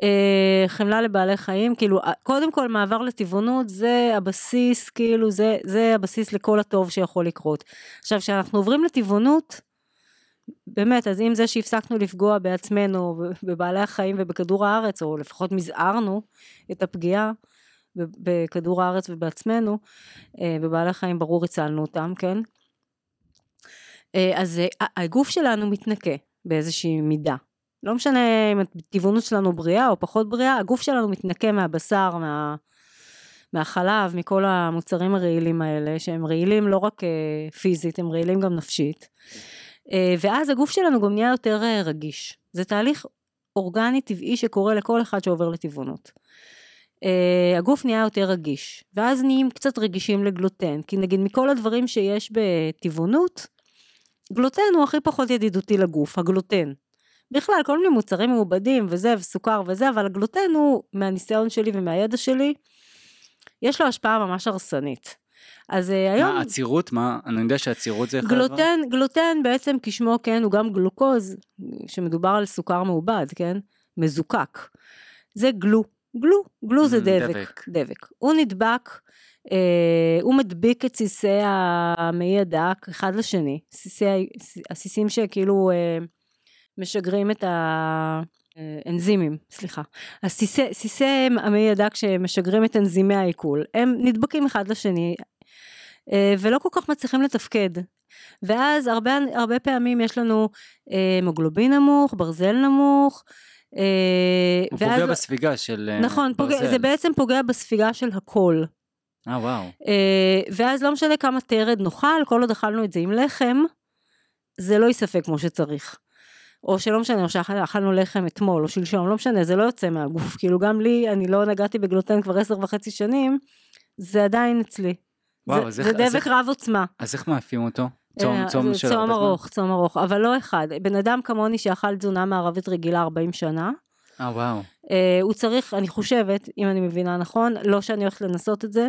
Uh, חמלה לבעלי חיים, כאילו, קודם כל מעבר לטבעונות זה הבסיס, כאילו, זה, זה הבסיס לכל הטוב שיכול לקרות. עכשיו, כשאנחנו עוברים לטבעונות, באמת, אז אם זה שהפסקנו לפגוע בעצמנו, בבעלי החיים ובכדור הארץ, או לפחות מזערנו את הפגיעה בכדור הארץ ובעצמנו, אה, בבעלי החיים ברור הצלנו אותם, כן? אה, אז אה, הגוף שלנו מתנקה באיזושהי מידה. לא משנה אם הטבעונות שלנו בריאה או פחות בריאה, הגוף שלנו מתנקה מהבשר, מה, מהחלב, מכל המוצרים הרעילים האלה, שהם רעילים לא רק פיזית, הם רעילים גם נפשית. אה, ואז הגוף שלנו גם נהיה יותר אה, רגיש. זה תהליך אורגני טבעי שקורה לכל אחד שעובר לטבעונות. Uh, הגוף נהיה יותר רגיש, ואז נהיים קצת רגישים לגלוטן, כי נגיד מכל הדברים שיש בטבעונות, גלוטן הוא הכי פחות ידידותי לגוף, הגלוטן. בכלל, כל מיני מוצרים מעובדים וזה, וסוכר וזה, אבל הגלוטן הוא, מהניסיון שלי ומהידע שלי, יש לו השפעה ממש הרסנית. אז אה, היום... מה, עצירות? מה? אני יודע שעצירות זה אחד גלוטן, גלוטן בעצם כשמו כן הוא גם גלוקוז, שמדובר על סוכר מעובד, כן? מזוקק. זה גלו, גלו, גלו זה דבק, דבק. דבק. הוא נדבק, הוא מדביק את סיסי המעי הדק אחד לשני, סיסי, הסיסים שכאילו אה, משגרים את ה... אנזימים, סליחה. הסיסי המעי הדק שמשגרים את אנזימי העיכול, הם נדבקים אחד לשני, אה, ולא כל כך מצליחים לתפקד. ואז הרבה, הרבה פעמים יש לנו אה, נמוך, ברזל נמוך. אה, הוא ואז, פוגע בספיגה של נכון, ברזל. נכון, זה בעצם פוגע בספיגה של הכל. אה וואו. ואז לא משנה כמה תרד נאכל, כל עוד אכלנו את זה עם לחם, זה לא ייספק כמו שצריך. או שלא משנה, או שאכלנו לחם אתמול או שלשום, לא משנה, זה לא יוצא מהגוף. כאילו גם לי, אני לא נגעתי בגלוטן כבר עשר וחצי שנים, זה עדיין אצלי. וואו, זה, זה דבק רב עוצמה. אז איך מאפים אותו? צום, אה, צום של צום ארוך, צום ארוך, אבל לא אחד. בן אדם כמוני שאכל תזונה מערבית רגילה 40 שנה. אה וואו. אה, הוא צריך, אני חושבת, אם אני מבינה נכון, לא שאני הולכת לנסות את זה,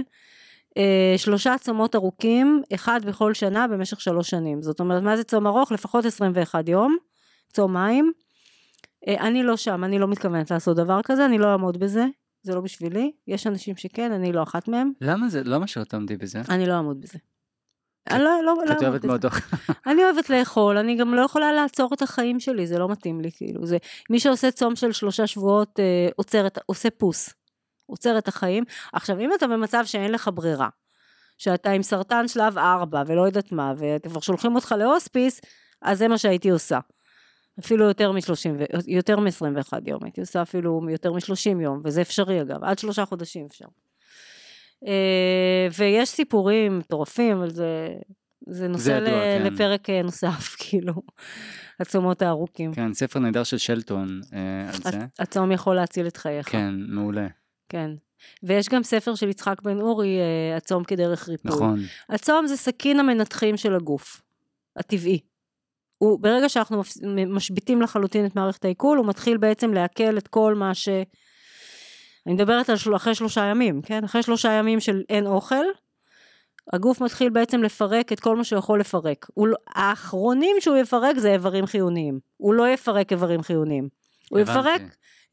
אה, שלושה צומות ארוכים, אחד בכל שנה במשך שלוש שנים. זאת אומרת, מה זה צום ארוך? לפחות 21 יום, צום מים. אה, אני לא שם, אני לא מתכוונת לעשות דבר כזה, אני לא אעמוד בזה. זה לא בשבילי, יש אנשים שכן, אני לא אחת מהם. למה זה, למה שלא תעמדי בזה? אני לא אעמוד בזה. אני לא, לא, לא, את אוהבת מאוד אוכל. אני אוהבת לאכול, אני גם לא יכולה לעצור את החיים שלי, זה לא מתאים לי, כאילו, זה, מי שעושה צום של שלושה שבועות, אה, עוצר את, עושה פוס, עוצר את החיים. עכשיו, אם אתה במצב שאין לך ברירה, שאתה עם סרטן שלב 4 ולא יודעת מה, וכבר שולחים אותך להוספיס, אז זה מה שהייתי עושה. אפילו יותר מ-30, יותר מ-21 יום, הייתי עושה אפילו יותר מ-30 יום, וזה אפשרי אגב, עד שלושה חודשים אפשר. אה, ויש סיפורים מטורפים, אבל זה, זה נושא זה ידוע, ל- כן. לפרק אה, נוסף, כאילו, הצומות הארוכים. כן, ספר נהדר של שלטון אה, על זה. הצום יכול להציל את חייך. כן, מעולה. כן. ויש גם ספר של יצחק בן אורי, הצום כדרך ריפוי. נכון. הצום זה סכין המנתחים של הגוף, הטבעי. הוא, ברגע שאנחנו משביתים לחלוטין את מערכת העיכול, הוא מתחיל בעצם לעכל את כל מה ש... אני מדברת על של... אחרי שלושה ימים, כן? אחרי שלושה ימים של אין אוכל, הגוף מתחיל בעצם לפרק את כל מה שהוא יכול לפרק. הוא, לא- האחרונים שהוא יפרק זה איברים חיוניים. הוא לא יפרק איברים חיוניים. הוא הבנתי. יפרק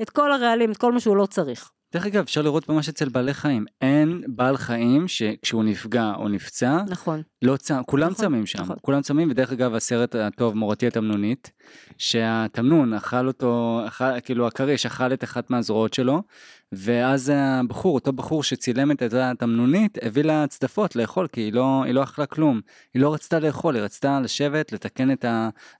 את כל הרעלים, את כל מה שהוא לא צריך. דרך אגב, אפשר לראות ממש אצל בעלי חיים. אין בעל חיים שכשהוא נפגע או נפצע, נכון. לא צם, כולם נכון, צמים שם, נכון. כולם צמים, ודרך אגב הסרט הטוב מורתי התמנונית, שהתמנון אכל אותו, אכל, כאילו הכריש אכל את אחת מהזרועות שלו, ואז הבחור, אותו בחור שצילם את התמנונית, הביא לה צדפות לאכול, כי היא לא, היא לא אכלה כלום, היא לא רצתה לאכול, היא רצתה לשבת, לתקן את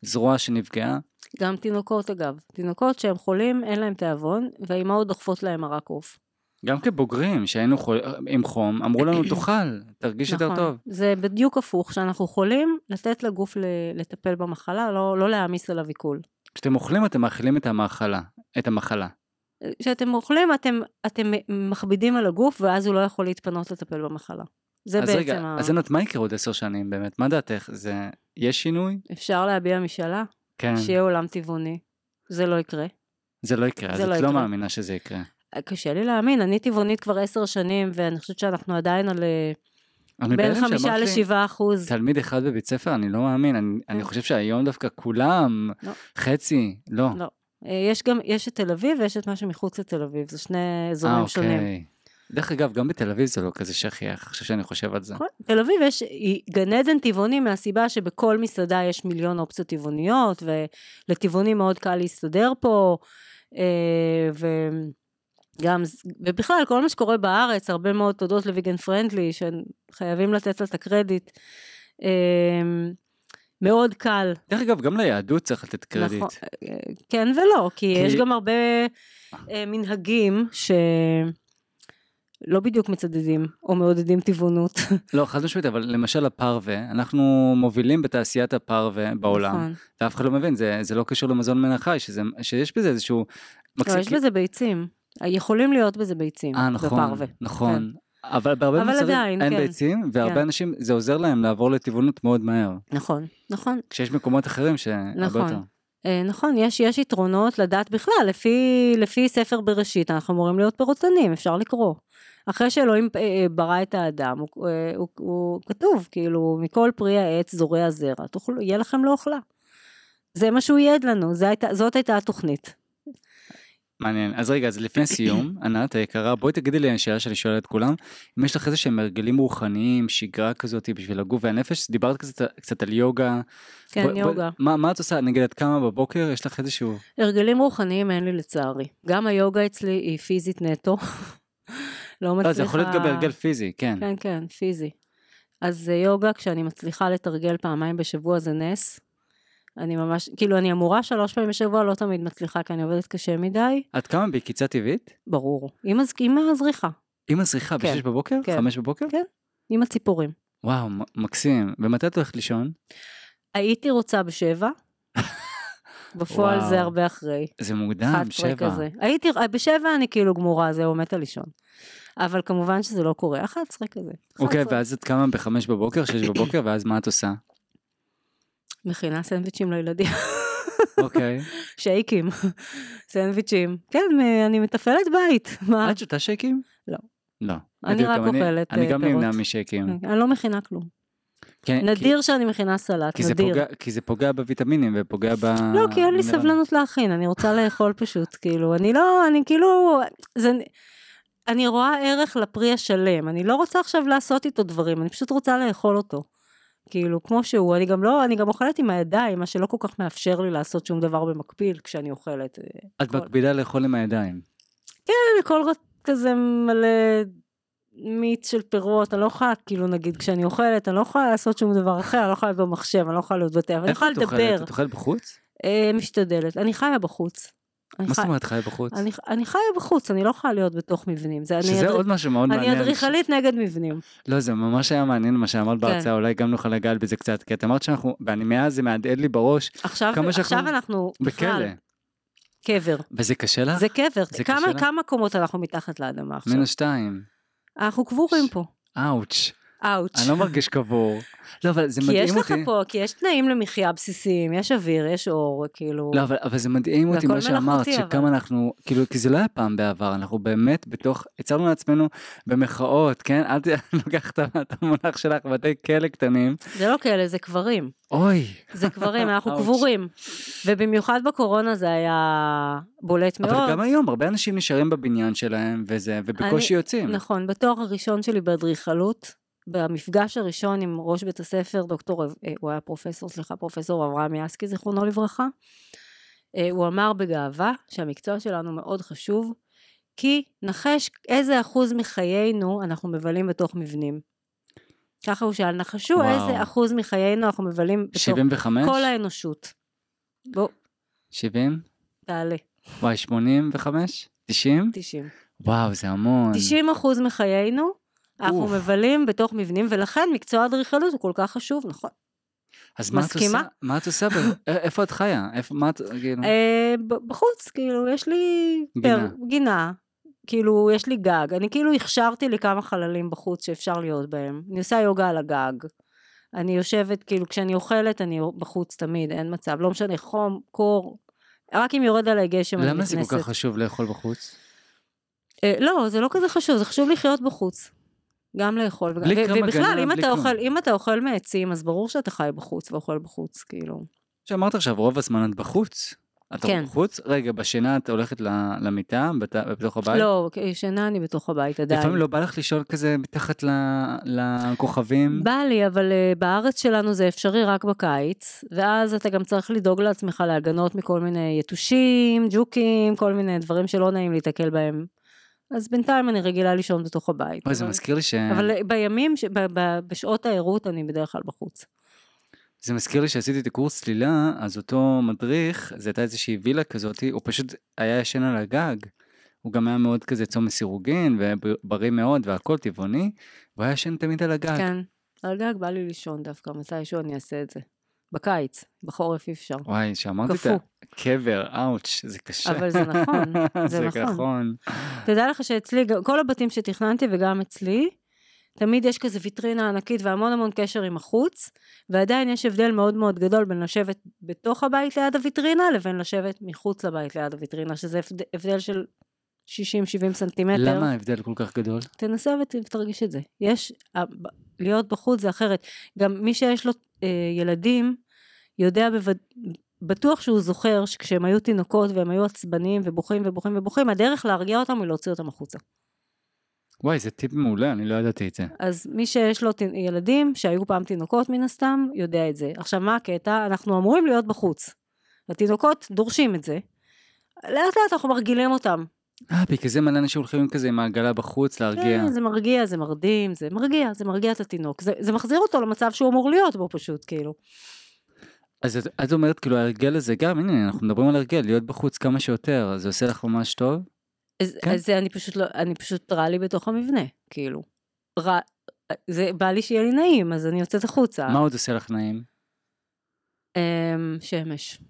הזרוע שנפגעה. גם תינוקות אגב. תינוקות שהם חולים, אין להם תיאבון, והאימהות דוחפות להם מרק עוף. גם כבוגרים שהיינו חול... עם חום, אמרו לנו תאכל, תרגיש יותר נכון. טוב. זה בדיוק הפוך, כשאנחנו חולים, לתת לגוף לטפל במחלה, לא, לא להעמיס עליו עיכול. כשאתם אוכלים אתם מאכילים את את המחלה. כשאתם אוכלים, אתם, אתם מכבידים על הגוף, ואז הוא לא יכול להתפנות לטפל במחלה. זה אז בעצם רגע, ה... אז ענת, מה יקרה עוד עשר שנים באמת? מה דעתך? זה... יש שינוי? אפשר להביע משאלה, כן. שיהיה עולם טבעוני. זה לא יקרה. זה לא יקרה, אז זה את לא לא יקרה. מאמינה שזה יקרה. קשה לי להאמין, אני טבעונית כבר עשר שנים, ואני חושבת שאנחנו עדיין על אה, בין חמישה לשבעה אחוז. תלמיד אחד בבית ספר, אני לא מאמין, אני, אני כן. חושב שהיום דווקא כולם, לא. חצי, לא. לא. אה, יש גם, יש את תל אביב ויש את מה שמחוץ לתל אביב, זה שני אה, אזורים שונים. אוקיי. דרך אגב, גם בתל אביב זה לא כזה שכיח, עכשיו שאני חושב על זה. נכון. תל אביב יש גן עדן טבעוני מהסיבה שבכל מסעדה יש מיליון אופציות טבעוניות, ולטבעוני מאוד קל להסתדר פה, אה, וגם, ובכלל כל מה שקורה בארץ, הרבה מאוד תודות לוויגן פרנדלי, שחייבים לתת לה את הקרדיט. אה, מאוד קל, דרך אגב, גם ליהדות צריך לתת קרדיט. נכון, אה, כן ולא, כי, כי- יש גם הרבה מנהגים שלא בדיוק מצדדים או מעודדים טבעונות. לא, חד משמעית, אבל למשל הפרווה, אנחנו מובילים בתעשיית הפרווה בעולם, נכון. ואף אחד לא מבין, זה, זה לא קשור למזון מן החי, שזה, שיש בזה איזשהו... לא, יש בזה ביצים. יכולים להיות בזה ביצים. אה, נכון, בפרווה. נכון. אבל בהרבה אבל מצבים עדיין, אין כן. ביצים, והרבה כן. אנשים, זה עוזר להם לעבור לטבעונות מאוד מהר. נכון, נכון. כשיש מקומות אחרים שהרבה נכון. יותר. אה, נכון, יש, יש יתרונות לדעת בכלל, לפי, לפי ספר בראשית אנחנו אמורים להיות פירוטנים, אפשר לקרוא. אחרי שאלוהים אה, ברא את האדם, הוא, אה, הוא, הוא כתוב, כאילו, מכל פרי העץ זורע זרע, תאכלו, יהיה לכם לאוכלה. זה מה שהוא ייעד לנו, זה הייתה, זאת הייתה התוכנית. מעניין. אז רגע, אז לפני סיום, ענת היקרה, בואי תגידי לי שאלה שאני שואל את כולם, אם יש לך איזה שהם הרגלים רוחניים, שגרה כזאת בשביל הגוף והנפש, דיברת קצת, קצת על יוגה. כן, בואי- יוגה. מה, מה את עושה? נגיד, את קמה בבוקר, יש לך איזשהו... הרגלים רוחניים אין לי לצערי. גם היוגה אצלי היא פיזית נטו. לא מצליחה... לא, זה יכול להיות גם הרגל פיזי, כן. כן, כן, פיזי. אז אה, יוגה, כשאני מצליחה לתרגל פעמיים בשבוע זה נס. אני ממש, כאילו אני אמורה שלוש פעמים בשבוע, לא תמיד מצליחה, כי אני עובדת קשה מדי. את קמה בעקיצה טבעית? ברור. עם, הז... עם הזריחה, עם הזריחה כן, בשש בבוקר? כן. חמש בבוקר? כן. עם הציפורים. וואו, מקסים. ומתי את הולכת לישון? הייתי רוצה בשבע. בפועל וואו. זה הרבה אחרי. זה מוקדם, 11 שבע. כזה. הייתי, בשבע אני כאילו גמורה, זהו, מתה לישון. אבל כמובן שזה לא קורה, 11 כזה. אוקיי, 11. ואז את קמה בחמש בבוקר, שש בבוקר, ואז מה את עושה? מכינה סנדוויצ'ים לילדים. אוקיי. שייקים, סנדוויצ'ים. כן, אני מתפעלת בית. מה? את שותה שייקים? לא. לא. אני רק אוכלת, אני אה, גם נמנע פירות. משייקים. אני לא מכינה כלום. כן, כי- נדיר שאני מכינה סלט, כי זה נדיר. פוגע- כי זה פוגע בוויטמינים ופוגע ב... לא, כי אין לי. סבלנות להכין, אני רוצה לאכול פשוט, כאילו, אני לא, אני כאילו, זה, אני רואה ערך לפרי השלם, אני לא רוצה עכשיו לעשות איתו דברים, אני פשוט רוצה לאכול אותו. כאילו, כמו שהוא, אני גם לא, אני גם אוכלת עם הידיים, מה שלא כל כך מאפשר לי לעשות שום דבר במקביל כשאני אוכלת. אה, את כל- מקבילה לאכול עם הידיים. כל רת כזה מלא מיץ של פירות, אני לא יכולה, כאילו נגיד כשאני אוכלת, אני לא יכולה לעשות שום דבר אחר, אני לא יכולה להיות במחשב, אני לא יכולה להיות בטבע, אני איפה יכולה את אוכלת? לדבר, את אוכלת בחוץ? אה, משתדלת, אני חיה בחוץ. אני מה זאת אומרת חיה בחוץ? אני, אני חיה בחוץ, אני לא יכולה להיות בתוך מבנים. זה, אני, שזה. עוד משהו מאוד אני מעניין. אדריכלית נגד מבנים. לא, זה ממש היה מעניין מה שאמרת כן. בהרצאה, אולי גם נוכל לגעת בזה קצת, כי את אמרת שאנחנו, ואני מאז זה מהדהד לי בראש, עכשיו, כמה שאנחנו עכשיו אנחנו בכלא. קבר. וזה קשה לך? זה קבר. זה? כמה קומות אנחנו מתחת לאדמה עכשיו? מינוס שתיים. אנחנו קבורים פה. אאוץ'. אאוץ'. אני לא מרגיש קבור. לא, אבל זה כי מדהים יש אותי. לך פה, כי יש תנאים למחיה בסיסיים, יש אוויר, יש אור, כאילו... לא, אבל, אבל זה מדהים אותי מה שאמרת, שכמה אבל. אנחנו, כאילו, כי זה לא היה פעם בעבר, אנחנו באמת בתוך, יצרנו לעצמנו במחאות, כן? אל ת... לוקח את המונח שלך, בתי כלא קטנים. זה לא כאלה, זה קברים. אוי, זה קברים, אנחנו. קבורים. ובמיוחד בקורונה זה היה בולט מאוד. אבל גם היום הרבה אנשים נשארים בבניין שלהם, וזה, ובקושי אני- יוצאים. נכון, בתואר הראשון שלי באדריכלות, במפגש הראשון עם ראש בית הספר, דוקטור, אה, הוא היה פרופסור, סליחה, פרופסור אברהם יסקי, זיכרונו לברכה, אה, הוא אמר בגאווה שהמקצוע שלנו מאוד חשוב, כי נחש איזה אחוז מחיינו אנחנו מבלים בתוך מבנים. ככה הוא שאל, נחשו וואו. איזה אחוז מחיינו אנחנו מבלים בתוך 75? כל האנושות. בוא, 70? תעלה, וואי, 85? 90? 90. וואו, זה המון. 90 אחוז מחיינו אנחנו. מבלים בתוך מבנים, ולכן מקצוע האדריכלות הוא כל כך חשוב, נכון. אז מה את מסכימה? מה את עושה? איפה את חיה? איפה, מה את, כאילו? אה, בחוץ, כאילו, יש לי... גינה. גינה. כאילו, יש לי גג. אני כאילו הכשרתי לי כמה חללים בחוץ שאפשר להיות בהם. אני עושה יוגה על הגג. אני יושבת, כאילו, כשאני אוכלת, אני בחוץ תמיד, אין מצב. לא משנה, חום, קור. רק אם יורד עליי גשם, אני למה נכנסת. זה כל כך חשוב לאכול בחוץ? אה, לא, זה לא כזה חשוב, זה חשוב לחיות בחוץ. גם לאכול. וגם- בלי קרם ובכלל, הגנה, אם אתה. אוכל, אם אתה אוכל מעצים, אז ברור שאתה חי בחוץ ואוכל בחוץ, כאילו. שאמרת עכשיו, רוב הזמן את בחוץ. את כן. בחוץ? רגע, בשינה את הולכת למיטה, בת- בתוך הבית? לא, ישנה אני בתוך הבית עדיין. לפעמים לא בא לך לישון כזה מתחת ל- לכוכבים? בא לי, אבל uh, בארץ שלנו זה אפשרי רק בקיץ, ואז אתה גם צריך לדאוג לעצמך להגנות מכל מיני יתושים, ג'וקים, כל מיני דברים שלא נעים להיתקל בהם. אז בינתיים אני רגילה לישון בתוך הבית. אוי, זה מזכיר לי ש... אבל בימים, ש... ב- ב- בשעות הערות אני בדרך כלל בחוץ. זה מזכיר לי שעשיתי את הקורס צלילה, אז אותו מדריך, זה הייתה איזושהי וילה כזאת, הוא פשוט היה ישן על הגג. הוא גם היה מאוד כזה צום לסירוגין, ובריא מאוד, והכל טבעוני, והוא היה ישן תמיד על הגג. כן, על גג בא לי לישון דווקא, מתישהו אני אעשה את זה. בקיץ, בחורף אי אפשר. וואי, שאמרתי את. הקבר, אאוץ', זה קשה. אבל זה נכון, זה זה נכון. נכון. תדע לך שאצלי, כל הבתים שתכננתי וגם אצלי, תמיד יש כזה ויטרינה ענקית והמון המון קשר עם החוץ, ועדיין יש הבדל מאוד מאוד גדול בין לשבת בתוך הבית ליד הוויטרינה לבין לשבת מחוץ לבית ליד הוויטרינה, שזה הבד- הבדל של 60-70 סנטימטר. למה ההבדל כל כך גדול? תנסה ות- ותרגיש את זה. יש, ה- ב- להיות בחוץ זה אחרת. גם מי שיש לו אה, ילדים, יודע בווד... בטוח שהוא זוכר שכשהם היו תינוקות והם היו עצבניים ובוכים ובוכים ובוכים, הדרך להרגיע אותם היא להוציא אותם החוצה. וואי, זה טיפ מעולה, אני לא ידעתי את זה. אז מי שיש לו תינ- ילדים, שהיו פעם תינוקות מן הסתם, יודע את זה. עכשיו מה הקטע? אנחנו אמורים להיות בחוץ. התינוקות דורשים את זה. לאט לאט אנחנו מרגילים אותם. אה, בגלל זה מלא אנשים הולכים כזה עם העגלה בחוץ להרגיע. כן, זה מרגיע, זה מרדים, זה מרגיע, זה מרגיע את התינוק. זה, זה מחזיר אותו למצב שהוא אמור להיות בו פשוט, כאילו. אז את, אומרת כאילו ההרגל הזה גם, הנה אנחנו מדברים על הרגל, להיות בחוץ כמה שיותר, זה עושה לך ממש טוב? אז, כן. אז אני פשוט לא, אני פשוט רע לי בתוך המבנה, כאילו. רע, זה בא לי שיהיה לי נעים, אז אני יוצאת החוצה. מה עוד עושה לך נעים? אמ, שמש.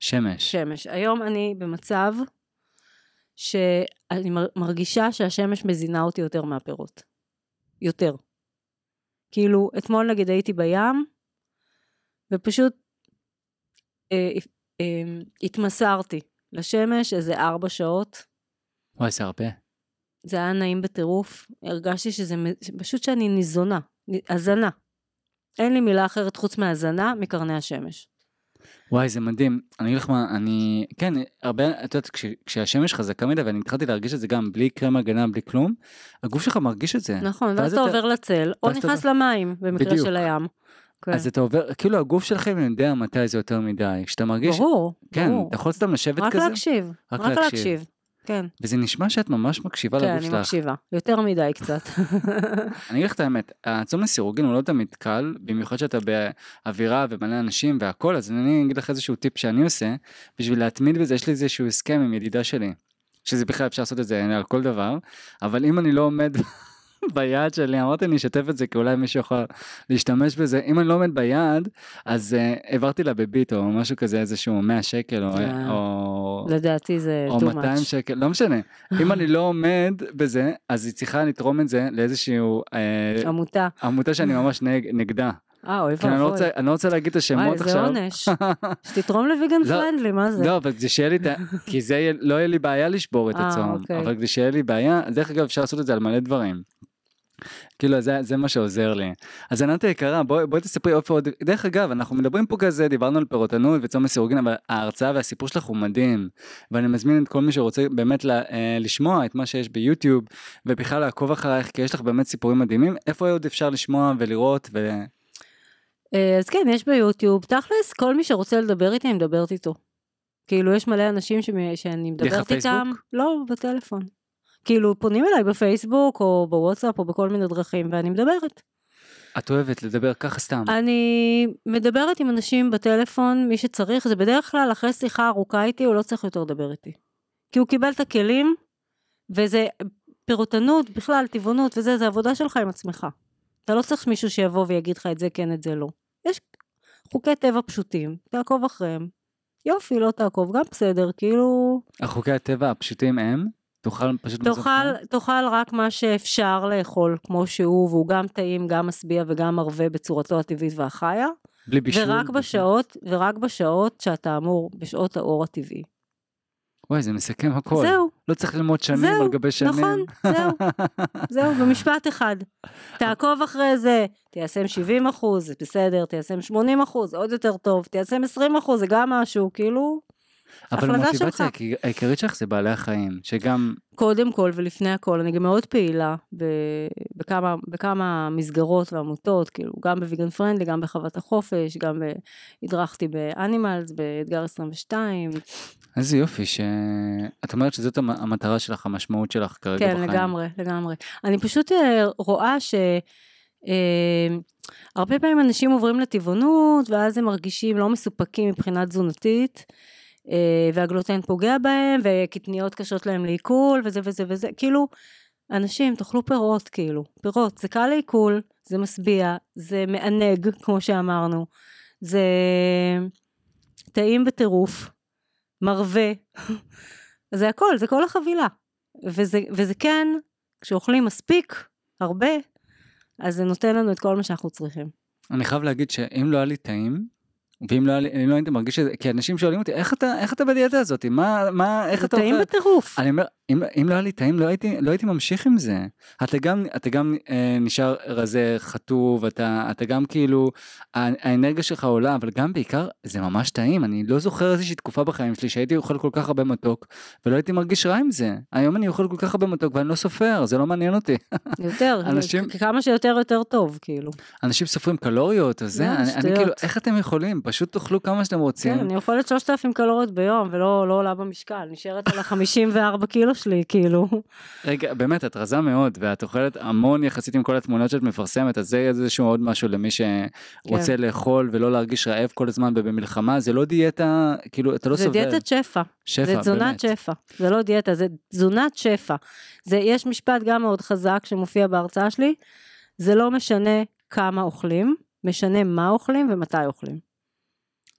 שמש. שמש. היום אני במצב שאני מר- מרגישה שהשמש מזינה אותי יותר מהפירות. יותר. כאילו, אתמול נגיד הייתי בים, ופשוט התמסרתי לשמש איזה ארבע שעות. וואי, זה הרבה. זה היה נעים בטירוף. הרגשתי שזה פשוט שאני ניזונה, הזנה. אין לי מילה אחרת חוץ מהזנה מקרני השמש. וואי, זה מדהים. אני אגיד לך מה, אני... כן, הרבה, את יודעת, כש, כשהשמש חזקה מדי, ואני התחלתי להרגיש את זה גם בלי קרם הגנה, בלי כלום, הגוף שלך מרגיש את זה. נכון, ואז אתה עובר לצל, או ואז אתה נכנס למים, במקרה בדיוק. של הים. כן. אז אתה עובר, כאילו הגוף שלכם יודע מתי זה יותר מדי. כשאתה מרגיש... ברור, כן, ברור. אתה יכול סתם לשבת רק כזה, להקשיב, רק רק להקשיב. להקשיב. כן, וזה נשמע שאת ממש מקשיבה כן, לגוף אני שלך. מקשיבה. יותר מדי קצת. אני אגיד לך את האמת, הצום לסירוגין הוא לא תמיד קל, במיוחד שאתה באווירה ומלא אנשים והכל, אז אני אגיד לך איזשהו טיפ שאני עושה, בשביל להתמיד בזה, יש לי איזשהו הסכם עם ידידה שלי, שזה בכלל אפשר לעשות את זה על כל דבר, אבל אם אני לא עומד ביעד שלי, אמרתי אני אשתף את זה כי אולי מישהו יכול להשתמש בזה. אם אני לא עומד ביעד, אז uh, העברתי לה בביט או משהו כזה, איזשהו 100 שקל או... כן. או... לדעתי זה או too 200 much. שקל, לא משנה. אם אני לא עומד בזה, אז היא צריכה לתרום את זה לאיזשהו אה, עמותה. עמותה שאני ממש נג, נגדה. אה, אוי אני לא ואבוי. אני לא רוצה להגיד את השמות וואי, עכשיו. איזה עונש. שתתרום לוויגן לא, פרנדלי, מה זה? לא, אבל כדי שיהיה לי את ה... כי זה לא יהיה לי בעיה לשבור את אה, הצום, אוקיי. אבל כדי שיהיה לי בעיה, דרך אגב אפשר לעשות את זה על מלא דברים. כאילו זה, זה מה שעוזר לי. אז ענת היקרה בואי בואי תספרי איפה עוד, דרך אגב אנחנו מדברים פה כזה דיברנו על פירוטנות וצום לסירוגין אבל ההרצאה והסיפור שלך הוא מדהים ואני מזמין את כל מי שרוצה באמת ל, אה, לשמוע את מה שיש ביוטיוב ובכלל לעקוב אחרייך כי יש לך באמת סיפורים מדהימים איפה עוד אפשר לשמוע ולראות ו... אה, אז כן, יש ביוטיוב. תכלס, כל מי שרוצה לדבר איתי, אני מדברת איתו. כאילו, יש מלא אנשים שמ- שאני מדברת איתם. לא, בטלפון. כאילו, פונים אליי בפייסבוק, או בוואטסאפ, או בכל מיני דרכים, ואני מדברת. את אוהבת לדבר ככה סתם. אני מדברת עם אנשים בטלפון, מי שצריך, זה בדרך כלל אחרי שיחה ארוכה איתי, הוא לא צריך יותר לדבר איתי. כי הוא קיבל את הכלים, וזה פירוטנות, בכלל, טבעונות וזה, זה עבודה שלך עם עצמך. אתה לא צריך מישהו שיבוא ויגיד לך את זה כן, את זה לא. יש חוקי טבע פשוטים, תעקוב אחריהם. יופי, לא תעקוב, גם בסדר, כאילו, החוקי הטבע הפשוטים הם? תאכל פשוט מזון תאכל, חם? תאכל רק מה שאפשר לאכול, כמו שהוא, והוא גם טעים, גם משביע וגם מרווה בצורתו הטבעית והחיה. בלי בישול? ורק בשעות, ורק בשעות שאתה אמור, בשעות האור הטבעי. וואי זה מסכם הכל. זהו, לא צריך ללמוד שנים זהו, על גבי שנים. נכון, זהו, זהו, במשפט אחד. תעקוב אחרי זה, תיישם 70 אחוז, זה בסדר, תיישם 80 אחוז, עוד יותר טוב, תיישם 20 אחוז, זה גם משהו, כאילו, אבל המוטיבציה העיקרית שלך זה בעלי החיים, שגם, קודם כל ולפני הכל, אני גם מאוד פעילה ב- בכמה, בכמה מסגרות ועמותות, כאילו, גם בוויגן פרנדלי, גם בחוות החופש, גם ב- הדרכתי באנימלס, באתגר 22, איזה יופי שאת אומרת שזאת המ- המטרה שלך, המשמעות שלך כרגע כן, בחיים. לגמרי, לגמרי. אני פשוט אה, רואה ש... אה, הרבה פעמים אנשים עוברים לטבעונות ואז הם מרגישים לא מסופקים מבחינה תזונתית והגלוטן פוגע בהם וקטניות קשות להם לעיכול וזה וזה וזה. כאילו אנשים תאכלו פירות כאילו. פירות זה קל לעיכול זה משביע זה מענג כמו שאמרנו. זה טעים בטירוף מרווה. זה הכל זה כל החבילה. וזה, וזה כן כשאוכלים מספיק הרבה אז זה נותן לנו את כל מה שאנחנו צריכים. אני חייב להגיד שאם לא היה לי טעים, ואם לא, לא הייתי מרגיש את זה, כי אנשים שואלים אותי, איך אתה, איך אתה בדיאטה הזאת? מה, מה, איך זה אתה טעים אוכל? בטירוף. אני אומר, אם, אם לא היה לי טעים, לא הייתי, לא הייתי ממשיך עם זה. אתה גם, אתה גם אה, נשאר רזה, חטוב, אתה, אתה גם כאילו, האנרגיה שלך עולה, אבל גם בעיקר, זה ממש טעים. אני לא זוכר איזושהי תקופה בחיים שלי שהייתי אוכל כל כך הרבה מתוק, ולא הייתי מרגיש רע עם זה. היום אני אוכל כל כך הרבה מתוק ואני לא סופר, זה לא מעניין אותי. יותר, אנשים- כמה שיותר יותר טוב כאילו. אנשים סופרים קלוריות, אז זה, לא, אני, אני. כאילו, איך אתם יכולים? פשוט תאכלו כמה שאתם רוצים. כן, אני אוכלת 3,000 קלוריות ביום ולא לא עולה במשקל, נשארת על ה-54 קילו שלי כאילו. רגע, באמת, את רזה מאוד, ואת אוכלת המון יחסית עם כל התמונות שאת מפרסמת, אז זה איזשהו עוד משהו למי שרוצה כן. לאכול ולא להרגיש רעב כל הזמן ובמלחמה, זה לא דיאטה, כאילו, אתה לא זה סובל. דיאטת שפע, שפע, זה תזונת באמת. שפע, זה לא דיאטה, זה תזונת שפע. זה, יש משפט גם מאוד חזק שמופיע בהרצאה שלי, זה לא משנה כמה אוכלים, משנה מה אוכלים ומתי אוכלים.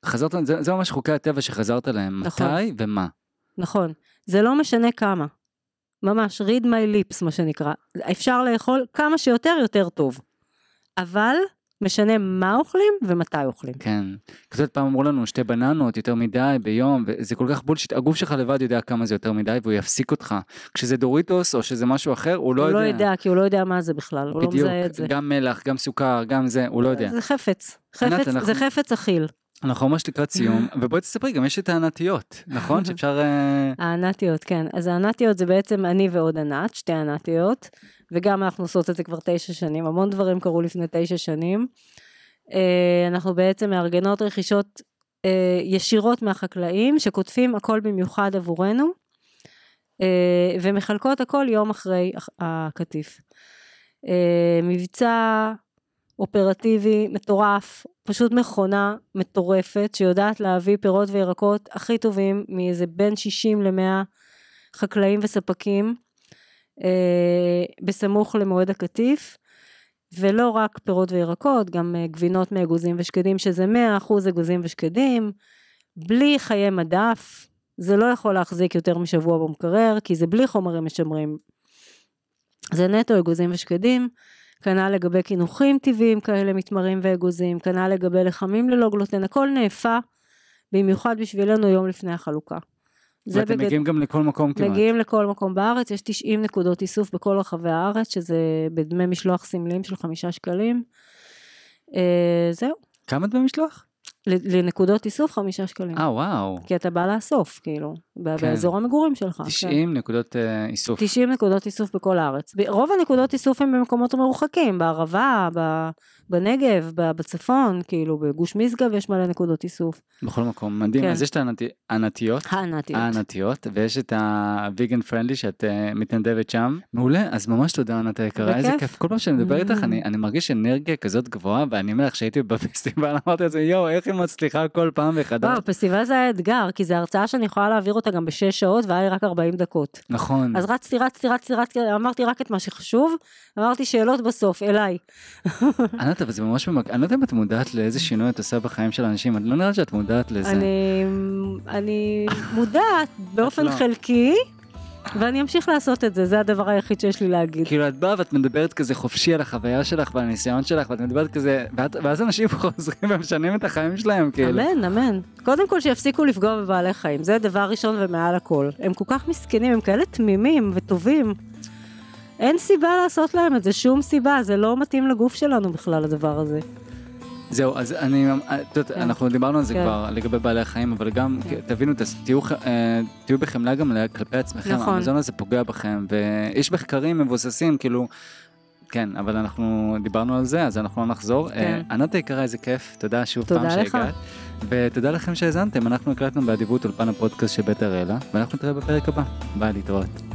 חזרת, זה, זה ממש חוקי הטבע שחזרת להם, נכון. מתי ומה. נכון. זה לא משנה כמה. ממש, read my lips מה שנקרא. אפשר לאכול כמה שיותר יותר טוב. אבל משנה מה אוכלים ומתי אוכלים. כן. כזאת פעם אמרו לנו שתי בננות יותר מדי ביום, וזה כל כך בולשיט, הגוף שלך לבד יודע כמה זה יותר מדי והוא יפסיק אותך. כשזה דוריטוס או שזה משהו אחר, הוא לא הוא יודע. לא יודע, כי הוא לא יודע מה זה בכלל, הוא לא בדיוק, מזהה את זה. גם מלח, גם סוכר, גם זה, הוא לא יודע. זה חפץ. ענת, חפץ, אנחנו- זה חפץ אכיל. אנחנו ממש לקראת סיום, ובואי תספרי, גם יש את הענתיות, נכון? שאפשר... אה, הענתיות, כן. אז הענתיות זה בעצם אני ועוד ענת, שתי ענתיות, וגם אנחנו עושות את זה כבר תשע שנים, המון דברים קרו לפני תשע שנים. אה, אנחנו בעצם מארגנות רכישות אה, ישירות מהחקלאים, שכותבים הכל במיוחד עבורנו, ומחלקות הכל יום אחרי הקטיף. מבצע אופרטיבי מטורף, פשוט מכונה מטורפת שיודעת להביא פירות וירקות הכי טובים מאיזה בין 60 ל-100 חקלאים וספקים אה, בסמוך למועד הקטיף, ולא רק פירות וירקות, גם אה, גבינות מאגוזים ושקדים, שזה 100% אגוזים ושקדים, בלי חיי מדף, זה לא יכול להחזיק יותר משבוע במקרר, כי זה בלי חומרים משמרים. זה נטו אגוזים ושקדים, כנ"ל לגבי קינוחים טבעיים כאלה, מתמרים ואגוזים, כנ"ל לגבי לחמים ללא גלוטן, הכל נאפה, במיוחד בשבילנו יום לפני החלוקה. ואתם בגד... מגיעים גם לכל מקום כמעט. מגיעים לכל מקום בארץ, יש 90 נקודות איסוף בכל רחבי הארץ, שזה בדמי משלוח סמליים של חמישה שקלים. אה, זהו, כמה דמי משלוח? לנקודות איסוף חמישה שקלים. אה, וואו. כי אתה בא לאסוף, כאילו, כן. באזור המגורים שלך. כן. 90 נקודות אה, איסוף. 90 נקודות איסוף בכל הארץ. רוב הנקודות איסוף הם במקומות מרוחקים, בערבה, ב- בנגב, בצפון, כאילו בגוש משגב יש מלא נקודות איסוף. בכל מקום, מדהים. כן. אז יש את הענתי- הענתיות. הענתיות. הענתיות, ויש את הוויגן פרנדלי שאת uh, מתנדבת שם. מעולה, אז ממש תודה ענת היקרה, איזה. כיף. כל פעם שאני מדבר איתך Mm. אני, אני מרגיש אנרגיה כזאת גבוהה, ואני אומר לך שהייתי בפסטיבל אמרתי לעצמי יואו איך היא מצליחה כל פעם מחדש. וואו, פסטיבל זה היה אתגר, כי זו הרצאה שאני יכולה להעביר אותה גם בשש שעות, והיה לי רק 40 דקות. נכון. אז רצתי, רצתי, רצתי, רצתי, אמרתי רק את מה שחשוב, אמרתי שאלות בסוף, אליי. ענת אבל זה ממש ממק... אני לא יודע אם את מודעת לאיזה שינוי את עושה בחיים של אנשים, אני לא נראה שאת מודעת לזה. אני, אני מודעת באופן לא. חלקי, ואני אמשיך לעשות את זה, זה הדבר היחיד שיש לי להגיד. כאילו את באה ואת מדברת כזה חופשי על החוויה שלך ועל הניסיון שלך ואת מדברת כזה ואת, ואז אנשים חוזרים ומשנים את החיים שלהם כאילו. אמן, אמן. קודם כל שיפסיקו לפגוע בבעלי חיים, זה דבר ראשון ומעל הכל. הם כל כך מסכנים, הם כאלה תמימים וטובים. אין סיבה לעשות להם את זה, שום סיבה, זה לא מתאים לגוף שלנו בכלל הדבר הזה. זהו אז אני את יודעת, כן. אנחנו דיברנו על זה כן. כבר לגבי בעלי החיים אבל גם כן. תבינו תהיו אה, תהיו בחמלה גם כלפי עצמכם נכון. המזון הזה פוגע בכם ויש מחקרים מבוססים כאילו. כן אבל אנחנו דיברנו על זה אז אנחנו לא נחזור. כן. אה, ענת היקרה איזה כיף תודה שוב תודה פעם לך. שהגעת. ותודה לכם שהאזנתם אנחנו הקלטנו באדיבות אולפן הפודקאסט של בית הראלה ואנחנו נתראה בפרק הבא ביי להתראות.